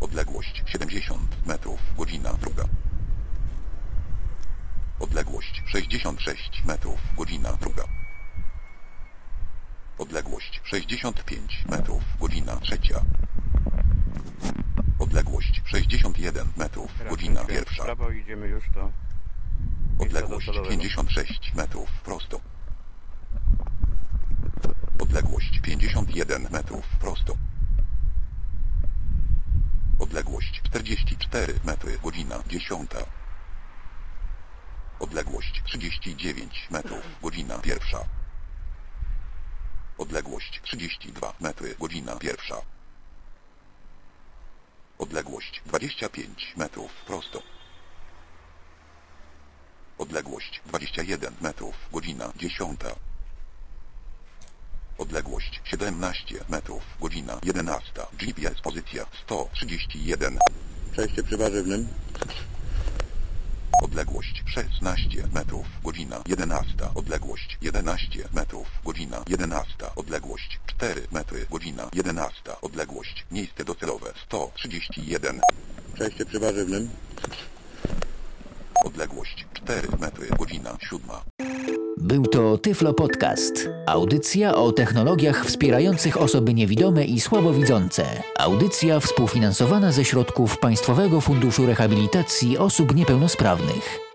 Odległość 70 metrów, godzina druga. Odległość 66 metrów, godzina druga. Odległość 65 metrów, godzina trzecia. Odległość 61 metrów, Teraz godzina pierwsza. prawo idziemy już miejsca Odległość docelowego. 56 metrów prosto. Odległość 51 metrów prosto. Odległość 44 metry, godzina 10. Odległość 39 metrów, godzina pierwsza. Odległość 32 metry, godzina pierwsza. Odległość 25 metrów prosto. Odległość 21 metrów, godzina 10. Odległość 17 metrów, godzina 11. GPS pozycja 131. Przejście przy warzywnym. Odległość 16 metrów, godzina 11. Odległość 11 metrów, godzina 11. Odległość 4 metry, godzina 11. Odległość miejsce docelowe 131. Przejście przy warzywnym. Odległość 4 metry, godzina 7. Był to Tyflo Podcast. Audycja o technologiach wspierających osoby niewidome i słabowidzące. Audycja współfinansowana ze środków Państwowego Funduszu Rehabilitacji Osób Niepełnosprawnych.